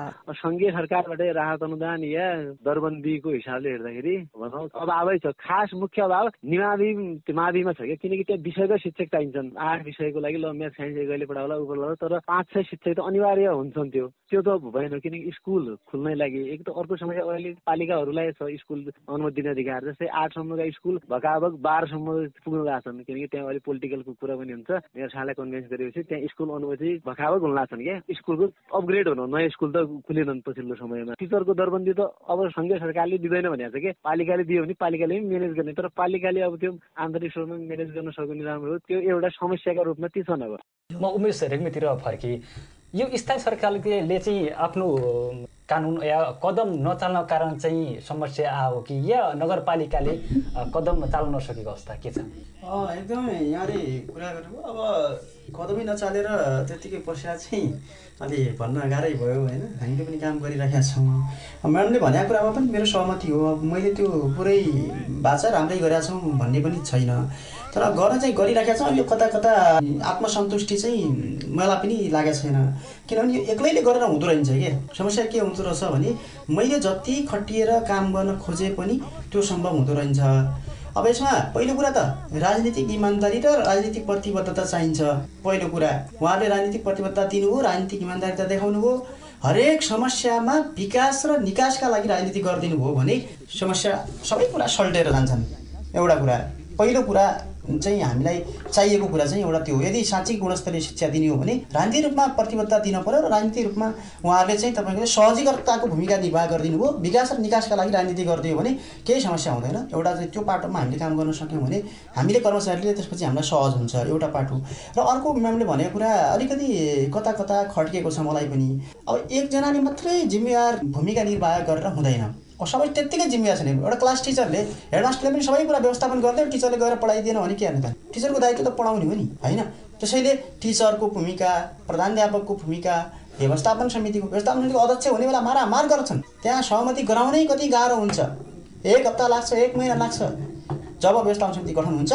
M: सरकारबाटै राहत अनुदान या दरबन्दीको हिसाबले हेर्दाखेरि भनौँ अभावै छ। खास मुख्य अभाव निमावि माविमा छ क्या किनकि त्यहाँ विषयको शिक्षक चाहिन्छन्। आठ विषयको लागि ल म्याथ साइन्स कहिले पढाउला उपलब्ध तर पाँच छ शिक्षक त अनिवार्य हुन्छन् त्यो। त्यो त भएन किनकि स्कुल खुल्नै लागि। एक त अर्को समस्या अहिले पालिकाहरूलाई छ स्कुल अनुमति दिने अधिकार। जस्तै आठसम्मका स्कुल भकाभक बाह्रसम्म पुग्न गएको छन् किनकि त्यहाँ अहिले पोलिटिकलको कुरा पनि हुन्छ। मेरो साले कन्भिन्स गरेपछि त्यहाँ स्कुल अनुमति भकाभक हुन लाग्छन् क्या। स्कुलको अपग्रेड हुनु नयाँ स्कुल त खुलेनन् पछिल्लो समयमा। टिचरको दरबन्दी त अब सङ्घीय सरकारले दिँदैन भनेको छ कि। पालिकाले दियो भने पालिकाले पनि म्यानेज गर्ने। तर पालिकाले अब त्यो आन्तरिक स्वरमा म्यानेज गर्न सक्ने राम्रो हो। त्यो एउटा समस्याका रूपमा ती छन् अब।
G: म उमेश रेग्मीतिर फर्केँ। यो स्थायी सरकारले चाहिँ आफ्नो कानुन या कदम नचाल्न कारण चाहिँ समस्या आयो कि या नगरपालिकाले कदम चाल्न नसकेको अवस्था के छ?
E: एकदमै यहाँले कुरा गर्नुभयो अब कदमै नचालेर त्यत्तिकै पश्चात चाहिँ अलि भन्न गाह्रै भयो होइन? हामीले पनि काम गरिरहेका छौँ। म्याडमले भनेको कुरामा पनि मेरो सहमति हो। अब मैले त्यो पुरै बाचा राम्रै गरेका छौँ भन्ने पनि छैन। तर गर्न चाहिँ गरिराखेका छौँ। यो कता कता आत्मसन्तुष्टि चाहिँ मलाई पनि लागेको छैन। किनभने यो एक्लैले गरेर हुँदो रहेछ क्या समस्या के हुँदो रहेछ भने मैले जति खटिएर काम गर्न खोजे पनि त्यो सम्भव हुँदो रहेछ। अब यसमा पहिलो कुरा त राजनीतिक इमान्दारी र राजनीतिक प्रतिबद्धता चाहिन्छ। पहिलो कुरा उहाँले राजनीतिक प्रतिबद्धता दिनुभयो राजनीतिक इमान्दारिता देखाउनु भयो हरेक समस्यामा विकास र निकासका लागि राजनीति गरिदिनु भयो भने समस्या सबै कुरा सल्टेर जान्छन्। एउटा कुरा। पहिलो कुरा चाहिँ हामीलाई चाहिएको कुरा चाहिँ एउटा त्यो यदि साँच्चै गुणस्तरीय शिक्षा दिने हो भने राजनीतिक रूपमा प्रतिबद्धता दिन पऱ्यो र राजनीतिक रूपमा उहाँहरूले चाहिँ तपाईँको सहजीकर्ताको भूमिका निर्वाह गरिदिनु भयो। विकास र निकासका लागि राजनीति गरिदियो भने केही समस्या हुँदैन। एउटा चाहिँ त्यो पाटोमा हामीले काम गर्न सक्यौँ भने हामीले कर्मचारीले त्यसपछि हामीलाई सहज हुन्छ एउटा पाटो। र अर्को म्यामले भनेको कुरा अलिकति कता कता खड्किएको छ मलाई पनि। अब एकजनाले मात्रै जिम्मेवार भूमिका निर्वाह गरेर हुँदैन। सबै त्यत्तिकै जिम्मेवार छैन एउटा क्लास टिचरले हेडमास्टरले पनि सबै कुरा व्यवस्थापन गर्दै टिचरले गएर पढाइदिएन भने के हेर्नु त टिचरको दायित्व त पढाउने हो नि? होइन त्यसैले टिचरको भूमिका प्रधानध्यापकको भूमिका व्यवस्थापन समितिको व्यवस्थापन समितिको अध्यक्ष हुने बेला मारामार गर्छन् त्यहाँ सहमति गराउनै कति गाह्रो हुन्छ। एक हप्ता लाग्छ एक महिना लाग्छ। जब व्यवस्थापन समिति गठन हुन्छ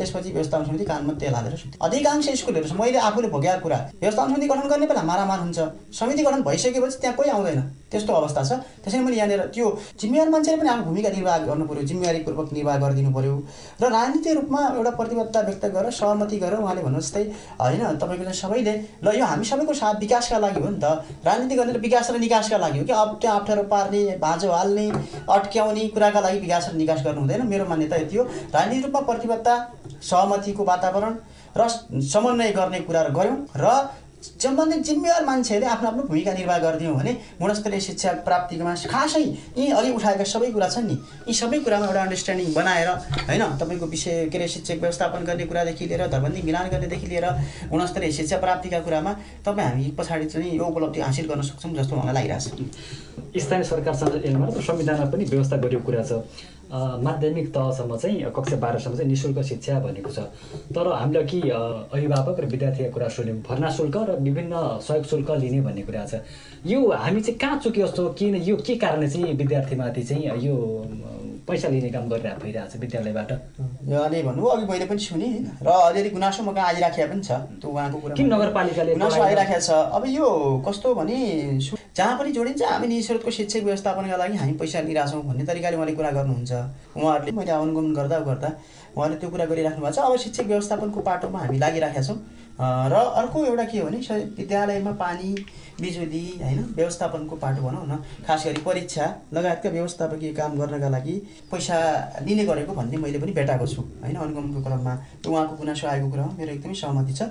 E: त्यसपछि व्यवस्थापन समिति कानमा तेल हालेर सुत्यो। अधिकांश स्कुलहरू मैले आफूले भोगेको कुरा व्यवस्थापन समिति गठन गर्ने बेला मारामार हुन्छ। समिति गठन भइसकेपछि त्यहाँ कोही आउँदैन। त्यस्तो अवस्था छ। त्यसैले मैले यहाँनिर त्यो जिम्मेवार मान्छेले पनि आफ्नो भूमिका निर्वाह गर्नु पऱ्यो जिम्मेवारीपूर्वक निर्वाह गरिदिनु पऱ्यो र राजनीतिक रूपमा एउटा प्रतिबद्धता व्यक्त गरेर सहमति गरेर उहाँले भन्नु जस्तै होइन तपाईँको चाहिँ सबैले ल यो हामी सबैको साथ विकासका लागि हो नि त। राजनीति गर्ने विकास र निकासका लागि हो कि अब त्यो अप्ठ्यारो पार्ने भाँजो हाल्ने अट्क्याउने कुराका लागि विकास र निकास गर्नु हुँदैन। मेरो मान्यता यति हो। राजनीतिक रूपमा प्रतिबद्धता सहमतिको वातावरण र समन्वय गर्ने कुराहरू गऱ्यौँ र सम्बन्धित जिम्मेवार मान्छेहरूले आफ्नो आफ्नो भूमिका निर्वाह गरिदियौँ भने गुणस्तरीय शिक्षा प्राप्तिमा खासै यी अघि उठाएका सबै कुरा छन् नि। यी सबै कुरामा एउटा अन्डरस्ट्यान्डिङ बनाएर होइन तपाईँको विषय के अरे शिक्षक व्यवस्थापन गर्ने कुरादेखि लिएर धर्बन्दी मिलान गर्नेदेखि लिएर गुणस्तरीय शिक्षा प्राप्तिका कुरामा तपाईँ हामी पछाडि चाहिँ यो उपलब्धि हासिल गर्न सक्छौँ जस्तो मलाई लागिरहेको
G: छ। स्थानीय सरकारसँग संविधानमा पनि व्यवस्था गरिएको कुरा छ। माध्यमिक तहसम्म चाहिँ कक्षा बाह्रसम्म चाहिँ नि शुल्क शिक्षा भनेको छ। तर हामीले कि अभिभावक र विद्यार्थीका कुरा सुन्यौँ। भर्ना शुल्क र विभिन्न सहयोग शुल्क लिने भन्ने कुरा छ। यो हामी चाहिँ कहाँ चुक्यो जस्तो किन यो के कारणले चाहिँ विद्यार्थीमाथि चाहिँ यो पैसा लिने काम गरिरहेको भइरहेको छ विद्यालयबाट।
E: अहिले भन्नु अघि मैले पनि सुने। होइन र अलिअलि गुनासो म कहाँ आइराखेको पनि छ। त्यो उहाँको कुरा
G: किन नगरपालिकाले
E: गुनासो आइराखेको छ। अब यो कस्तो भने जहाँ पनि जोडिन्छ हामी निस्रोतको शिक्षक व्यवस्थापनका लागि हामी पैसा लिइरहेछौँ भन्ने तरिकाले उहाँले कुरा गर्नुहुन्छ। उहाँहरूले मैले अनुगमन गर्दा गर्दा उहाँले त्यो कुरा गरिराख्नु भएको छ। अब शिक्षक व्यवस्थापनको पाटोमा हामी लागिराखेका छौँ। र अर्को एउटा के हो भने विद्यालयमा पानी बिजुली होइन? व्यवस्थापनको पाटो भनौँ न। खास गरी परीक्षा लगायतका व्यवस्थापकीय काम गर्नका लागि पैसा लिने गरेको भन्ने मैले पनि भेटाएको छु होइन? अनुगमनको क्रममा उहाँको गुनासो आएको कुरामा मेरो एकदमै सहमति छ।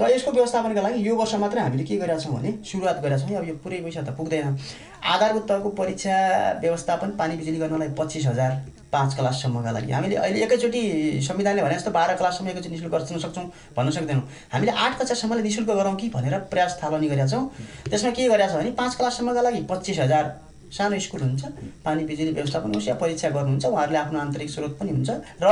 E: र यसको व्यवस्थापनका लागि यो वर्ष मात्रै हामीले के गरेका छौँ भने सुरुवात गरेका छौँ। अब यो पुरै पैसा त पुग्दैन। आधारभूत तहको परीक्षा व्यवस्थापन पानी बिजुली गर्नलाई पच्चिस हजार। पाँच क्लाससम्मका लागि हामीले अहिले एकैचोटि संविधानले भने जस्तो बाह्र क्लाससम्म एकैचोटि निशुल्क गर्न सक्छौँ भन्न सक्दैनौँ। हामीले आठ कक्षासम्मले निशुल्क गरौँ कि भनेर प्रयास थालनी गरेका छौँ। त्यसमा के गरेका छ भने पाँच क्लाससम्मका लागि पच्चिस हजार सानो स्कुल हुन्छ पानी बिजुली व्यवस्थापन होस् या परीक्षा गर्नुहुन्छ उहाँहरूले आफ्नो आन्तरिक स्रोत पनि हुन्छ र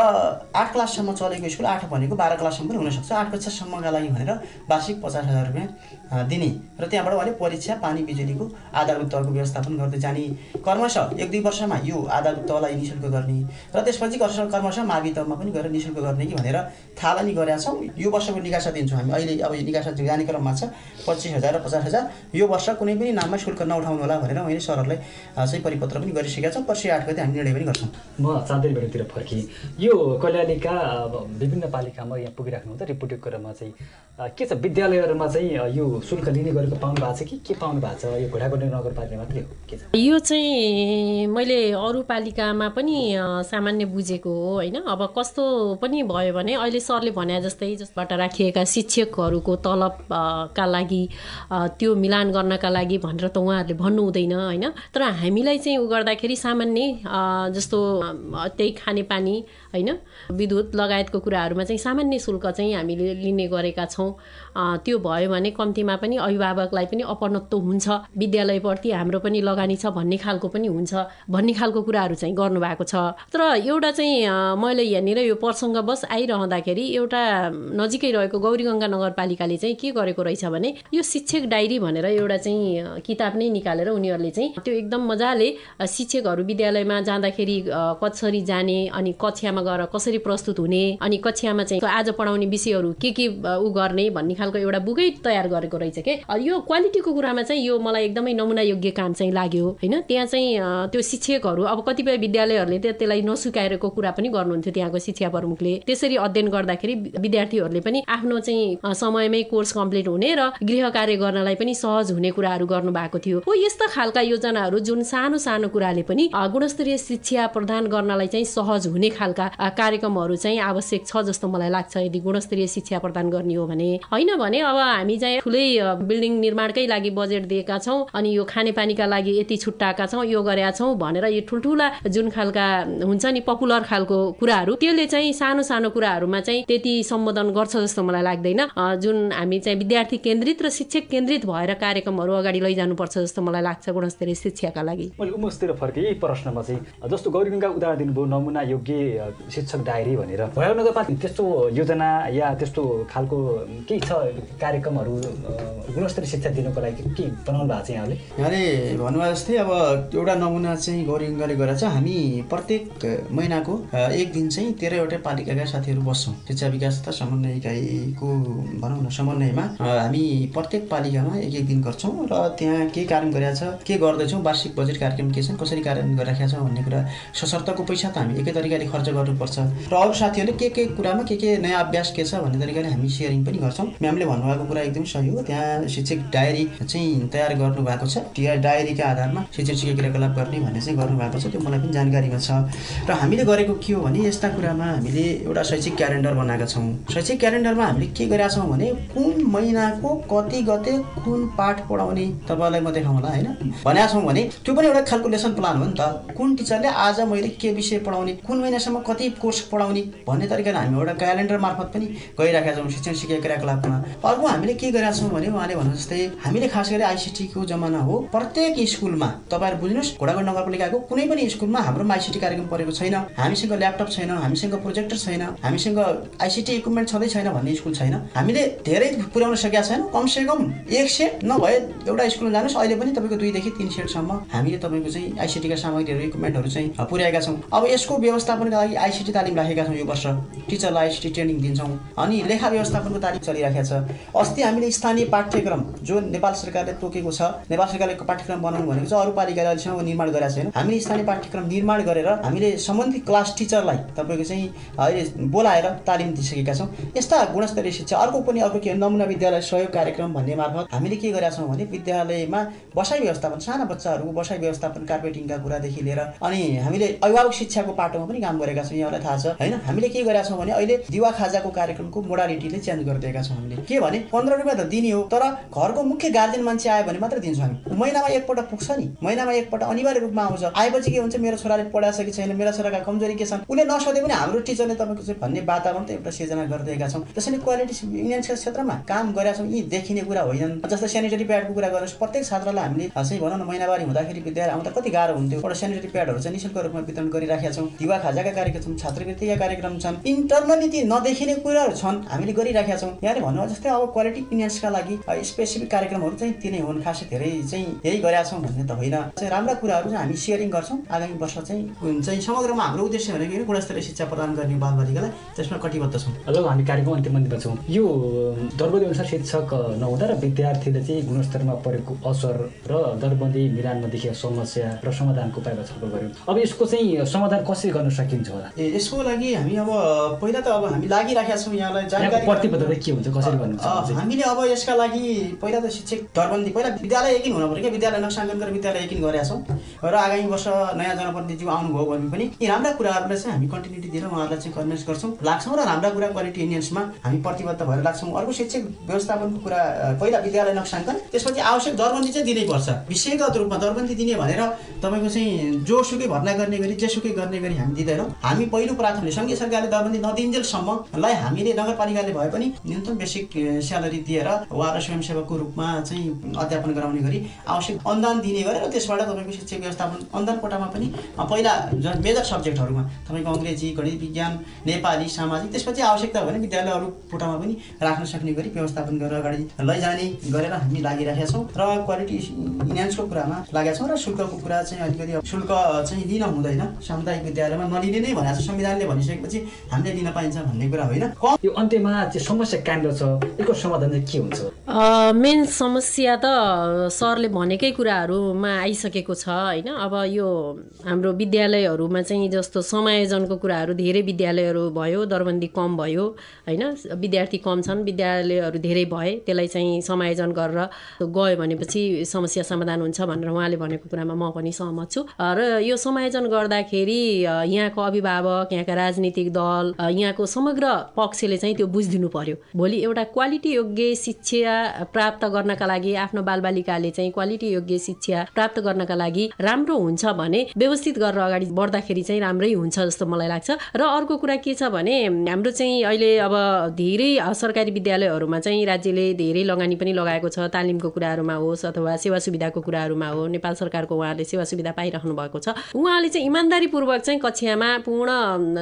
E: आठ क्लाससम्म चलेको स्कुल आठ भनेको बाह्र क्लाससम्म पनि हुनसक्छ। आठ कक्षासम्मका लागि भनेर वार्षिक पचास हजार रुपियाँ दिने र त्यहाँबाट उहाँले परीक्षा पानी बिजुलीको आधारभूत तहको व्यवस्थापन गर्दै जाने कर्मशः एक दुई वर्षमा यो आधारभूत तहलाई नि शुल्क गर्ने र त्यसपछि कर्मशः मावि तहमा पनि गएर नि शुल्क गर्ने कि भनेर थालनी गरेका छौँ। यो वर्षको निकासा दिन्छौँ हामी। अहिले अब यो निकासा जाने क्रममा छ पच्चिस हजार र पचास हजार। यो वर्ष कुनै पनि नाममा शुल्क नउठाउनु होला भनेर मैले सरहरूलाई चाहिँ परिपत्र पनि गरिसकेका छौँ। पर्सि आठ गते हामी निर्णय पनि गर्छौँ।
G: म चाँदै बेलुतिर फर्केँ। यो कैलालीका विभिन्न पालिकामा यहाँ पुगिराख्नु हुन्छ रिपोर्टिङ क्रममा चाहिँ के छ? विद्यालयहरूमा चाहिँ यो शुल्क लिने गरेको पाउनु भएको छ कि? के पाउनु भएको छ? यो घोडागोडी नगरपालिका मात्रै हो? के छ?
D: यो चाहिँ मैले अरू पालिकामा पनि सामान्य बुझेको हो होइन? अब कस्तो पनि भयो भने अहिले सरले भने जस्तै जसबाट राखिएका शिक्षकहरूको तलबका लागि त्यो मिलान गर्नका लागि भनेर त उहाँहरूले भन्नु हुँदैन होइन? तर हामीलाई चाहिँ उ गर्दाखेरि सामान्य जस्तो त्यही खानेपानी होइन? विद्युत लगायतको कुराहरूमा चाहिँ सामान्य शुल्क चाहिँ हामीले लिने गरेका छौँ। त्यो भयो भने कम्तीमा पनि अभिभावकलाई पनि अपनत्व हुन्छ। विद्यालयप्रति हाम्रो पनि लगानी छ भन्ने खालको पनि हुन्छ भन्ने खालको कुराहरू चाहिँ गर्नुभएको छ। तर एउटा चाहिँ मैले यहाँनिर यो प्रसङ्गवश आइरहँदाखेरि एउटा नजिकै रहेको गौरीगङ्गा नगरपालिकाले चाहिँ के गरेको रहेछ भने यो शिक्षक डायरी भनेर एउटा चाहिँ किताब नै निकालेर उनीहरूले चाहिँ त्यो एकदम मजाले शिक्षकहरू विद्यालयमा जाँदाखेरि कसरी जाने अनि कक्षामा गएर कसरी प्रस्तुत हुने अनि कक्षामा चाहिँ आज पढाउने विषयहरू के के ऊ गर्ने भन्ने खालको एउटा बुकै तयार गरेको रहेछ के? यो क्वालिटीको कुरामा चाहिँ यो मलाई एकदमै नमुना योग्य काम चाहिँ लाग्यो होइन? त्यहाँ चाहिँ त्यो शिक्षकहरू अब कतिपय विद्यालयहरूले त्यसलाई नसुकाएको कुरा पनि गर्नुहुन्थ्यो त्यहाँको शिक्षा प्रमुखले। त्यसरी अध्ययन गर्दाखेरि विद्यार्थीहरूले पनि आफ्नो चाहिँ समयमै कोर्स कम्प्लिट हुने र गृह कार्य गर्नलाई पनि सहज हुने कुराहरू गर्नु भएको थियो। हो यस्ता खालका योजनाहरू जुन सानो सानो कुराले पनि गुणस्तरीय शिक्षा प्रदान गर्नलाई चाहिँ सहज हुने खालका कार्यक्रमहरू चाहिँ आवश्यक छ जस्तो मलाई लाग्छ। यदि गुणस्तरीय शिक्षा प्रदान गर्ने हो भने होइन भने अब हामी चाहिँ ठुलै बिल्डिङ निर्माणकै लागि बजेट दिएका छौँ अनि यो खानेपानीका लागि यति छुट्टाएका छौँ यो गरेका छौँ भनेर यो ठुल्ठुला जुन खालका हुन्छ नि पपुलर खालको कुराहरू त्यसले चाहिँ सानो सानो कुराहरूमा चाहिँ त्यति सम्बोधन गर्छ जस्तो मलाई लाग्दैन। जुन हामी चाहिँ विद्यार्थी केन्द्रित र शिक्षक केन्द्रित भएर कार्यक्रमहरू अगाडि लैजानुपर्छ जस्तो मलाई लाग्छ गुणस्तरीय शिक्षाका लागि।
G: मैले उमेशतिर फर्केँ यही प्रश्नमा चाहिँ जस्तो गौरीगङ्गा उदाहरण दिनुभयो नमुना योग्य शिक्षक डायरी भनेर। भयो नगरपालिका त्यस्तो योजना या त्यस्तो खालको केही छ कार्यक्रमहरू गुणस्तरीय शिक्षा दिनुको लागि के बनाउनु भएको छ यहाँले
E: यहाँले भन्नुभयो जस्तै अब एउटा नमुना चाहिँ गौरीङ्गले गरेर चाहिँ हामी प्रत्येक महिनाको एक दिन चाहिँ तेह्रवटै पालिकाका साथीहरू बस्छौँ। शिक्षा विकास तथा समन्वय इकाइको भनौँ न समन्वयमा हामी प्रत्येक पालिकामा एक एक दिन गर्छौँ र त्यहाँ के कारण गरेका छ के गर्दैछौँ वार्षिक बजेट कार्यक्रम के छन् कसरी कार्यान्वयन गरिराखेका छौँ भन्ने कुरा सशर्तको पैसा त हामी एकै तरिकाले खर्च गर्नुपर्छ। र अरू साथीहरूले के के कुरामा के के नयाँ अभ्यास के छ भन्ने तरिकाले हामी सेयरिङ पनि गर्छौँ। म्यामले भन्नुभएको कुरा एकदमै सही हो। त्यहाँ शिक्षक डायरी चाहिँ तयार गर्नु भएको छ। त्यो डायरीका आधारमा शिक्षण शिक्षा क्रियाकलाप गर्ने भन्ने चाहिँ गर्नुभएको छ। त्यो मलाई पनि जानकारीमा छ। र हामीले गरेको के हो भने यस्ता कुरामा हामीले एउटा शैक्षिक क्यालेन्डर बनाएका छौँ। शैक्षिक क्यालेन्डरमा हामीले के गरेका छौँ भने कुन महिनाको कति गते कुन पाठ पढाउने तपाईँलाई म देखाउँला होइन? भनेका छौँ भने त्यो पनि एउटा खालको प्लान हो नि त। कुन टिचरले आज मैले के विषय पढाउने कुन महिनासम्म कति कोर्स पढाउने भन्ने तरिकाले हामी एउटा क्यालेन्डर मार्फत पनि गइरहेका छौँ शिक्षण शिक्षा क्रियाकलापमा अर्को हामीले के गरेका छौँ भने उहाँले भन्नु जस्तै हामीले खास गरी आइसिटीको जमाना हो प्रत्येक स्कुलमा तपाईँहरू बुझ्नुहोस् घोडागढ नगरपालिकाको कुनै पनि स्कुलमा हाम्रो आइसिटी कार्यक्रम परेको छैन हामीसँग ल्यापटप छैन हामीसँग प्रोजेक्टर छैन हामीसँग आइसिटी इक्विपमेन्ट छँदै छैन भन्ने स्कुल छैन। हामीले धेरै पुर्याउन सकेका छैनौँ कमसेकम एक सेट नभए एउटा स्कुलमा जानुहोस् अहिले पनि तपाईँको दुईदेखि तिन सेटसम्म हामीले तपाईँको चाहिँ आइसिटीका सामग्रीहरू इक्विपमेन्टहरू चाहिँ पुर्याएका छौँ। अब यसको व्यवस्थापनका लागि आइसिटी तालिम राखेका छौँ यो वर्ष। टिचरलाई आइसिटी ट्रेनिङ दिन्छौँ। अनि लेखा व्यवस्थापनको तालिम चलिरहेको छ। अस्ति हामीले स्थानीय पाठ्यक्रम जो नेपाल सरकारले तोकेको छ नेपाल सरकारले पाठ्यक्रम बनाउनु भनेको छ अरू पालिकाले अहिलेसम्म निर्माण गरेका छैन हामीले स्थानीय पाठ्यक्रम निर्माण गरेर हामीले सम्बन्धित क्लास टिचरलाई तपाईँको चाहिँ अहिले बोलाएर तालिम दिइसकेका छौँ। यस्ता गुणस्तरीय शिक्षा अर्को पनि अर्को के नमुना विद्यालय सहयोग कार्यक्रम भन्ने मार्फत हामीले के गरेका छौँ भने विद्यालयमा बसाइ व्यवस्थापन साना बच्चाहरूको बसाइ व्यवस्थापन कार्पेटिङका कुरादेखि लिएर अनि हामीले अभिभावक शिक्षाको पाटोमा पनि काम गरेका छौँ यहाँलाई थाहा छ। होइन हामीले के गरेका छौँ भने अहिले दिवा खाजाको कार्यक्रमको मोडालिटीले चेन्ज गरिदिएका छौँ हामीले। के भने पन्ध्र रुपियाँ त दिने हो तर घरको मुख्य गार्जेन मान्छे आयो भने मात्र दिन्छौँ हामी। महिनामा एकपल्ट पुग्छ नि। महिनामा एकपल्ट अनिवार्य रूपमा आउँछ। आएपछि के हुन्छ मेरो छोराले पढाएको छ कि छैन मेरो छोराका कमजोरी के छन् उसले नसोधे पनि हाम्रो टिचरले तपाईँको चाहिँ भन्ने वातावरण त एउटा सिर्जना गरिदिएका छौँ। त्यसैले क्वालिटी इन्डियन्सका क्षेत्रमा काम गरेका छौँ। यी देखिने कुरा होइनन्। जस्तै सेनिटरी प्याडको कुरा गर्नुहोस् प्रत्येक छात्रलाई हामीले चाहिँ भनौँ न महिनावारी हुँदाखेरि विद्यालय आउँदा कति गाह्रो हुन्थ्यो। एउटा सेनिटरी प्याडहरू चाहिँ निशुल्क रूपमा वितरण गरिराखेका छौँ। दिवा खाजाका कार्यक्रम छात्रवृत्तिका कार्यक्रम छन्। इन्टरनली ती नदेखिने कुराहरू छन् हामीले गरिराखेका छौँ। यहाँले भन्नुभयो जस्तै अब क्वालिटी इन्डियन्सका लागि स्पेसिफिक कार्यक्रमहरू चाहिँ तिनै हुन् खासै धेरै चाहिँ यही गरेका छौँ भन्ने त होइन। चाहिँ राम्रा कुराहरू चाहिँ हामी सेयरिङ गर्छौँ। आगामी वर्ष चाहिँ चाहिँ समग्रमा हाम्रो उद्देश्य भनेको गुणस्तरीय शिक्षा प्रदान गर्ने बालबालिकालाई त्यसमा कटिबद्ध छौँ।
G: अब हामी कार्यक्रम अन्तिम छौँ। यो दरबन्दी अनुसार शिक्षक नहुँदा र विद्यार्थीले चाहिँ गुणस्तरमा परेको असर र दरबन्दी मिलानमा देखिएको समस्या र समाधानको उपायमा छलफल गऱ्यौँ। अब यसको चाहिँ समाधान कसरी गर्न सकिन्छ होला?
E: ए यसको लागि हामी अब पहिला त अब हामी लागिराखेका छौँ यहाँलाई जानकारी
G: प्रतिबद्धता के हुन्छ कसरी भन्नु
E: हामीले अब यसका लागि पहिला त शिक्षक दरबन्दी पहिला विद्यालय एकिन हुनु पऱ्यो क्या विद्यालय नक्साङ्कन गरेर विद्यालय एकिन गरेका छौँ। र आगामी वर्ष नयाँ जनप्रतिनिधिज्यू आउनुभयो भने पनि यी राम्रा कुराहरूलाई चाहिँ हामी कन्टिन्युटी दिएर उहाँहरूलाई चाहिँ कन्भिन्स गर्छौँ लाग्छौँ र राम्रा कुरा क्वालिटी इन्डियन्समा हामी प्रतिबद्ध भएर लाग्छौँ। अर्को शिक्षक व्यवस्थापनको कुरा पहिला विद्यालय नक्साङ्कन त्यसपछि आवश्यक दरबन्दी चाहिँ दिनै पर्छ। विषयगत रूपमा दरबन्दी दिने भनेर तपाईँको चाहिँ जोसुकै भर्ना गर्ने गरी जेसुकै गर्ने गरी हामी दिँदैनौँ। हामी पहिलो प्राथमिक सङ्घीय सरकारले दरबन्दी नदिन्जेलसम्मलाई हामीले नगरपालिकाले भए पनि न्यूनतम बेसिक स्यालेरी दिएर उहाँलाई स्वयंसेवकको रूपमा चाहिँ अध्यापन गराउने गरी आवश्यक अनुदान दिने गरेर त्यसबाट तपाईँको शिक्षक व्यवस्थापन अनुदान कोटामा पनि पहिला मेजर सब्जेक्टहरूमा तपाईँको अङ्ग्रेजी गणित विज्ञान नेपाली सामाजिक त्यसपछि आवश्यकता भने विद्यालय अरू कोटामा पनि राख्न सक्ने गरी व्यवस्थापन गरेर अगाडि लैजाने गरेर हामी लागिरहेका छौँ। र क्वालिटी इन्हान्सको कुरामा लागेका छौँ र शुल्कको कुरा चाहिँ अलिकति शुल्क चाहिँ लिन हुँदैन। सामुदायिक विद्यालयमा नलिने नै भनेको छ संविधानले भनिसकेपछि हामीले लिन पाइन्छ भन्ने कुरा होइन।
G: यो अन्त्यमा चाहिँ समस्या कहाँनिर छ यसको समाधान चाहिँ के हुन्छ?
D: मेन समस्या त सरले भनेकै कुराहरूमा आइसकेको छ होइन? अब यो हाम्रो विद्यालयहरूमा चाहिँ जस्तो समायोजनको कुराहरू धेरै विद्यालयहरू भयो दरबन्दी कम भयो होइन? विद्यार्थी कम छन् विद्यालयहरू धेरै भए त्यसलाई चाहिँ समायोजन गरेर गयो भनेपछि समस्या समाधान हुन्छ भनेर उहाँले भनेको कुरामा म पनि सहमत छु। र यो समायोजन गर्दाखेरि यहाँको अभिभावक यहाँका राजनीतिक दल यहाँको समग्र पक्षले चाहिँ त्यो बुझिदिनु पर्यो। भोलि एउटा क्वालिटी योग्य शिक्षा प्राप्त गर्नका लागि आफ्नो बालबालिकाले चाहिँ क्वालिटी योग्य शिक्षा प्राप्त गर्नका लागि राम्रो हुन्छ भने व्यवस्थित गरेर अगाडि बढ्दाखेरि चाहिँ राम्रै हुन्छ जस्तो मलाई लाग्छ। र अर्को कुरा के छ भने हाम्रो चाहिँ अहिले अब धेरै सरकारी विद्यालयहरूमा चाहिँ राज्यले धेरै लगानी पनि लगाएको छ। तालिमको कुराहरूमा होस् अथवा सेवा सुविधाको कुराहरूमा हो नेपाल सरकारको उहाँले सेवा सुविधा पाइराख्नु भएको छ। उहाँले चाहिँ इमान्दारीपूर्वक चाहिँ कक्षामा पूर्ण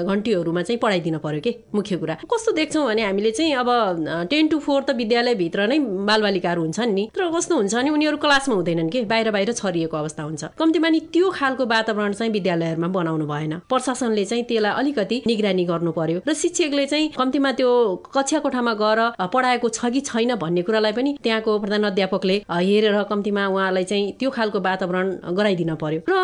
D: घन्टीहरूमा चाहिँ पढाइदिन पर्यो कि? मुख्य कुरा। कस्तो देख्छौँ भने हामीले चाहिँ अब टेन टु फोर त विद्यालयभित्र नै बालबालिकाहरू हुन्छन् नि। तर कस्तो हुन्छ भने उनीहरू क्लासमा हुँदैनन् कि? बाहिर बाहिर छरिएको अवस्था हुन्छ। कम्तीमा नि त्यो खालको वातावरण चाहिँ विद्यालयहरूमा बनाउनु भएन। प्रशासनले चाहिँ त्यसलाई अलिकति निगरानी गर्नु पर्यो र शिक्षकले चाहिँ कम्तीमा त्यो कक्षा कोठामा गएर पढाएको छ कि छैन भन्ने कुरालाई पनि त्यहाँको प्रधान अध्यापकले हेरेर कम्तीमा उहाँलाई चाहिँ त्यो खालको वातावरण गराइदिन पर्यो। र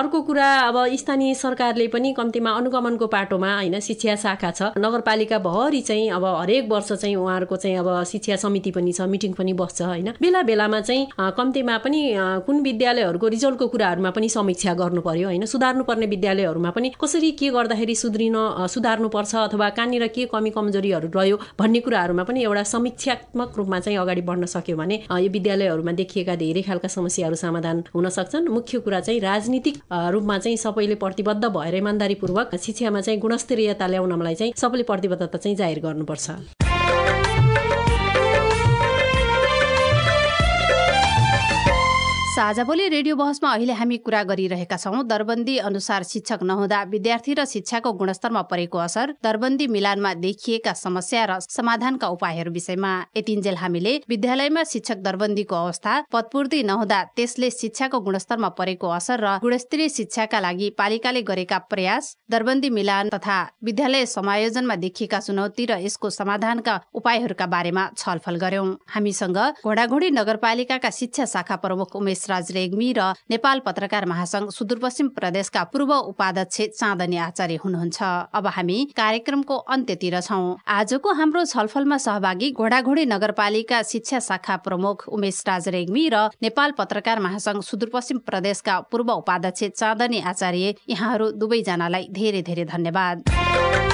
D: अर्को कुरा अब स्थानीय सरकारले पनि कम्तीमा अनुगमनको पाटोमा होइन शिक्षा शाखा छ। नगरपालिका भरि चाहिँ अब हरेक वर्ष चाहिँ उहाँहरूको चाहिँ अब शिक्षा समिति पनि छ मिटिङ पनि बस्छ होइन। बेला बेलामा चाहिँ कम्तीमा पनि कुन विद्यालयहरूको रिजल्टको कुराहरूमा पनि समीक्षा गर्नु पर्यो होइन। सुधार्नुपर्ने विद्यालयहरूमा पनि कसरी के गर्दाखेरि सुध्रिन सुधार्नुपर्छ अथवा कहाँनिर के कमी कमजोरीहरू रह्यो भन्ने कुराहरूमा पनि एउटा समीक्षात्मक रूपमा चाहिँ अगाडि बढ्न सक्यो भने यो विद्यालयहरूमा देखिएका धेरै खालका समस्याहरू समाधान हुन सक्छन्। मुख्य कुरा चाहिँ राजनीतिक रूपमा चाहिँ सबैले प्रतिबद्ध भएर इमान्दारीपूर्वक शिक्षामा चाहिँ गुणस्तरीयता ल्याउनलाई चाहिँ सबैले प्रतिबद्धता चाहिँ जाहेर गर्नुपर्छ।
A: साझा बोली रेडियो बहसमा अहिले हामी कुरा गरिरहेका छौँ। दरबन्दी अनुसार शिक्षक नहुँदा विद्यार्थी र शिक्षाको गुणस्तरमा परेको असर दरबन्दी मिलानमा देखिएका समस्या र समाधानका उपायहरू विषयमा यतिन्जेल हामीले विद्यालयमा शिक्षक दरबन्दीको अवस्था पदपूर्ति नहुँदा त्यसले शिक्षाको गुणस्तरमा परेको असर र गुणस्तरीय शिक्षाका लागि पालिकाले गरेका प्रयास दरबन्दी मिलान तथा विद्यालय समायोजनमा देखिएका चुनौती र यसको समाधानका उपायहरूका बारेमा छलफल गर्यौं। हामीसँग घोडाघोडी नगरपालिकाका शिक्षा शाखा प्रमुख उमेश राज रेग्मी र नेपाल पत्रकार महासंघ सुदूरपश्चिम प्रदेशका पूर्व उपाध्यक्ष चाँदनी आचार्य हुनुहुन्छ। अब हामी कार्यक्रमको अन्त्यतिर छौं। आजको हाम्रो छलफलमा सहभागी घोडाघोडी नगरपालिका शिक्षा शाखा प्रमुख उमेश राज रेग्मी र नेपाल पत्रकार महासंघ सुदूरपश्चिम प्रदेशका पूर्व उपाध्यक्ष चाँदनी आचार्य यहाँहरू दुवैजनालाई धेरै धेरै धन्यवाद।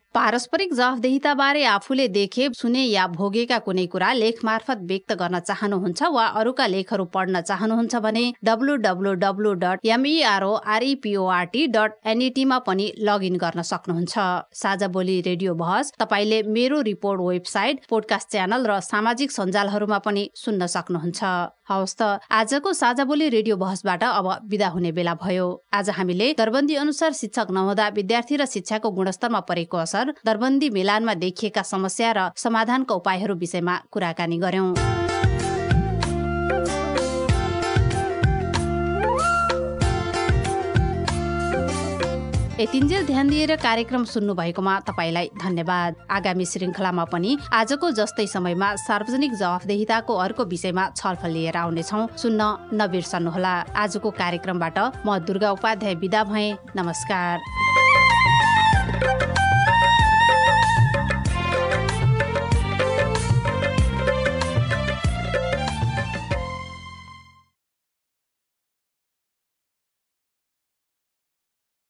A: पारस्परिक जवाफदेहिताबारे आफूले देखे सुने या भोगेका कुनै कुरा लेख मार्फत व्यक्त गर्न चाहनुहुन्छ वा अरूका लेखहरू पढ्न चाहनुहुन्छ भने W W W dot MEROREPORT dot एनइटीमा पनि लगइन गर्न सक्नुहुन्छ। साझा बोली रेडियो बहस तपाईँले मेरो रिपोर्ट वेबसाइट पोडकास्ट च्यानल र सामाजिक सञ्जालहरूमा पनि सुन्न सक्नुहुन्छ। हवस् त। आजको साझा बोली रेडियो बहसबाट अब विदा हुने बेला भयो। आज हामीले दरबन्दी अनुसार शिक्षक नहुँदा विद्यार्थी र शिक्षाको गुणस्तरमा परेको असर दरबन्दी मिलानमा देखिएका समस्या र समाधानका उपायहरू विषयमा कुराकानी गर्यौं यतिन्जेल ध्यान दिएर कार्यक्रम सुन्नु भएकोमा तपाईँलाई धन्यवाद। आगामी श्रृङ्खलामा पनि आजको जस्तै समयमा सार्वजनिक जवाफदेहिताको अर्को विषयमा छलफल लिएर आउनेछौ। सुन्न नबिर्सनुहोला। आजको कार्यक्रमबाट म दुर्गा उपाध्याय विदा भए। नमस्कार।